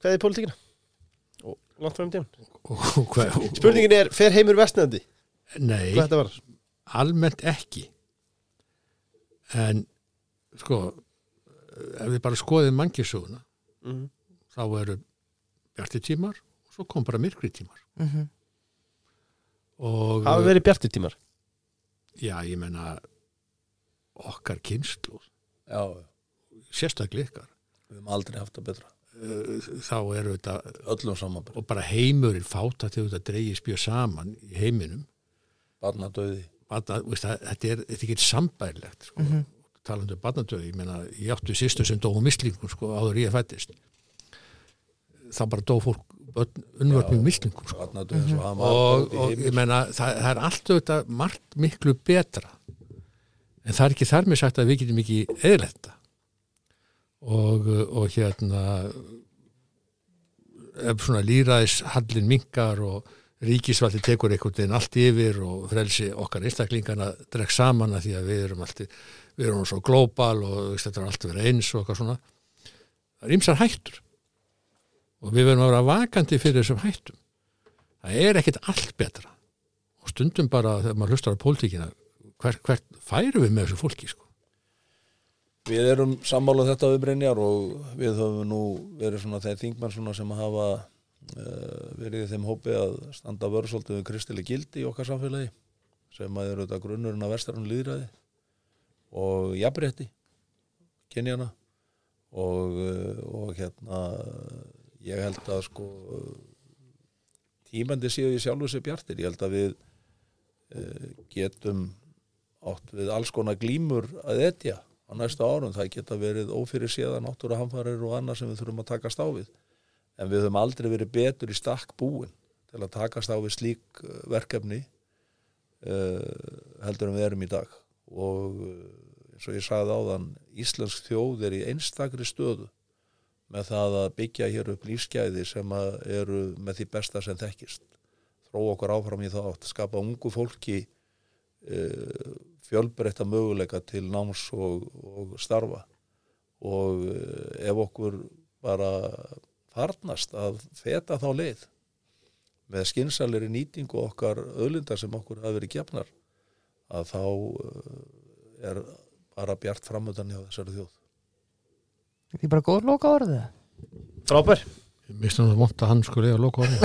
hvað er pólitíkina og langt fram í tíman Spurningin er, fer heimur vestnandi? Nei, Hvað þetta var? almennt ekki. En sko, ef við bara skoðum mannkisuguna, Mm þá eru bjarti tímar og svo kom bara myrkri tímar. Mhm. Og Hafa verið bjartir tímar? Já, ég menna okkar kynslu, Já, sérstaklega ykkar, við höfum aldrei haft það betra. Eh, þá eru þetta og bara heimurinn fáta til þetta dreigi spjöð saman í heiminum. Barnadauði. Barna, veist, það, þetta, er, er ekki sambærilegt sko. Mhm. talandi um barnadöð ég meina, ég áttu sýstu sem dóu mislingum sko, áður ég fættist þá bara dó fólk unnvörnum mislingum sko. og var og, og ég meina, það, það er allt auðvitað margt miklu betra. En það er ekki þar með sagt að við getum ekki eðletta og, og hérna ef svona líraðis hallin minkar og ríkisvaldi tekur einhvern veginn allt yfir og frelsi okkar einstaklingana drekk saman að því að við erum allt við erum svo glóbal og þetta er allt verið eins og eitthvað svona það er ýmsar hættur og við verðum að vera vakandi fyrir þessum hættum það er ekkit allt betra og stundum bara þegar maður hlustar á pólitíkina hvert, hvert færum við með þessu fólki sko. Við erum sammála þetta við Brynjar og við höfum nú verið svona þeir þingmenn sem hafa uh, verið í þeim hópi að standa vörðsóldu við kristileg gildi í okkar samfélagi sem að eru þetta grunnurinn að vestarinn líðræði og jafnrétti kynjana og, uh, og hérna ég held að sko tímandi séu í sjálfu sér bjartir. Ég held að við uh, getum átt við alls konar glímur að etja á næsta árum, það geta verið ófyrir séða náttúruhamfarir og annað sem við þurfum að takast á við en við höfum aldrei verið betur í stakk búin til að takast á við slík eh, verkefni uh, heldur en við erum í dag. Og eins og ég sagði áðan Íslensk þjóð er í einstakri stöðu með það að byggja hér upp lífsgæði sem eru með því besta sem þekkist þróa okkur áfram í það átt, skapa ungu fólki uh, fjölbreytta möguleika til náms og, og starfa og uh, ef okkur bara farnast að feta þá leið með skynsaleri nýtingu okkar öðlindar sem okkur hafa verið gefnar að þá uh, er bara bjart framöndan hjá þessari þjóð. Því bara góð loka orðið. Frábær. Mér finnst það vont að hann skulle eiga loka orðið.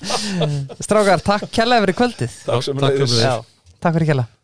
Strákar, takk kærlega fyrir kvöldið. Takk Takk fyrir Já, Takk fyrir kærlega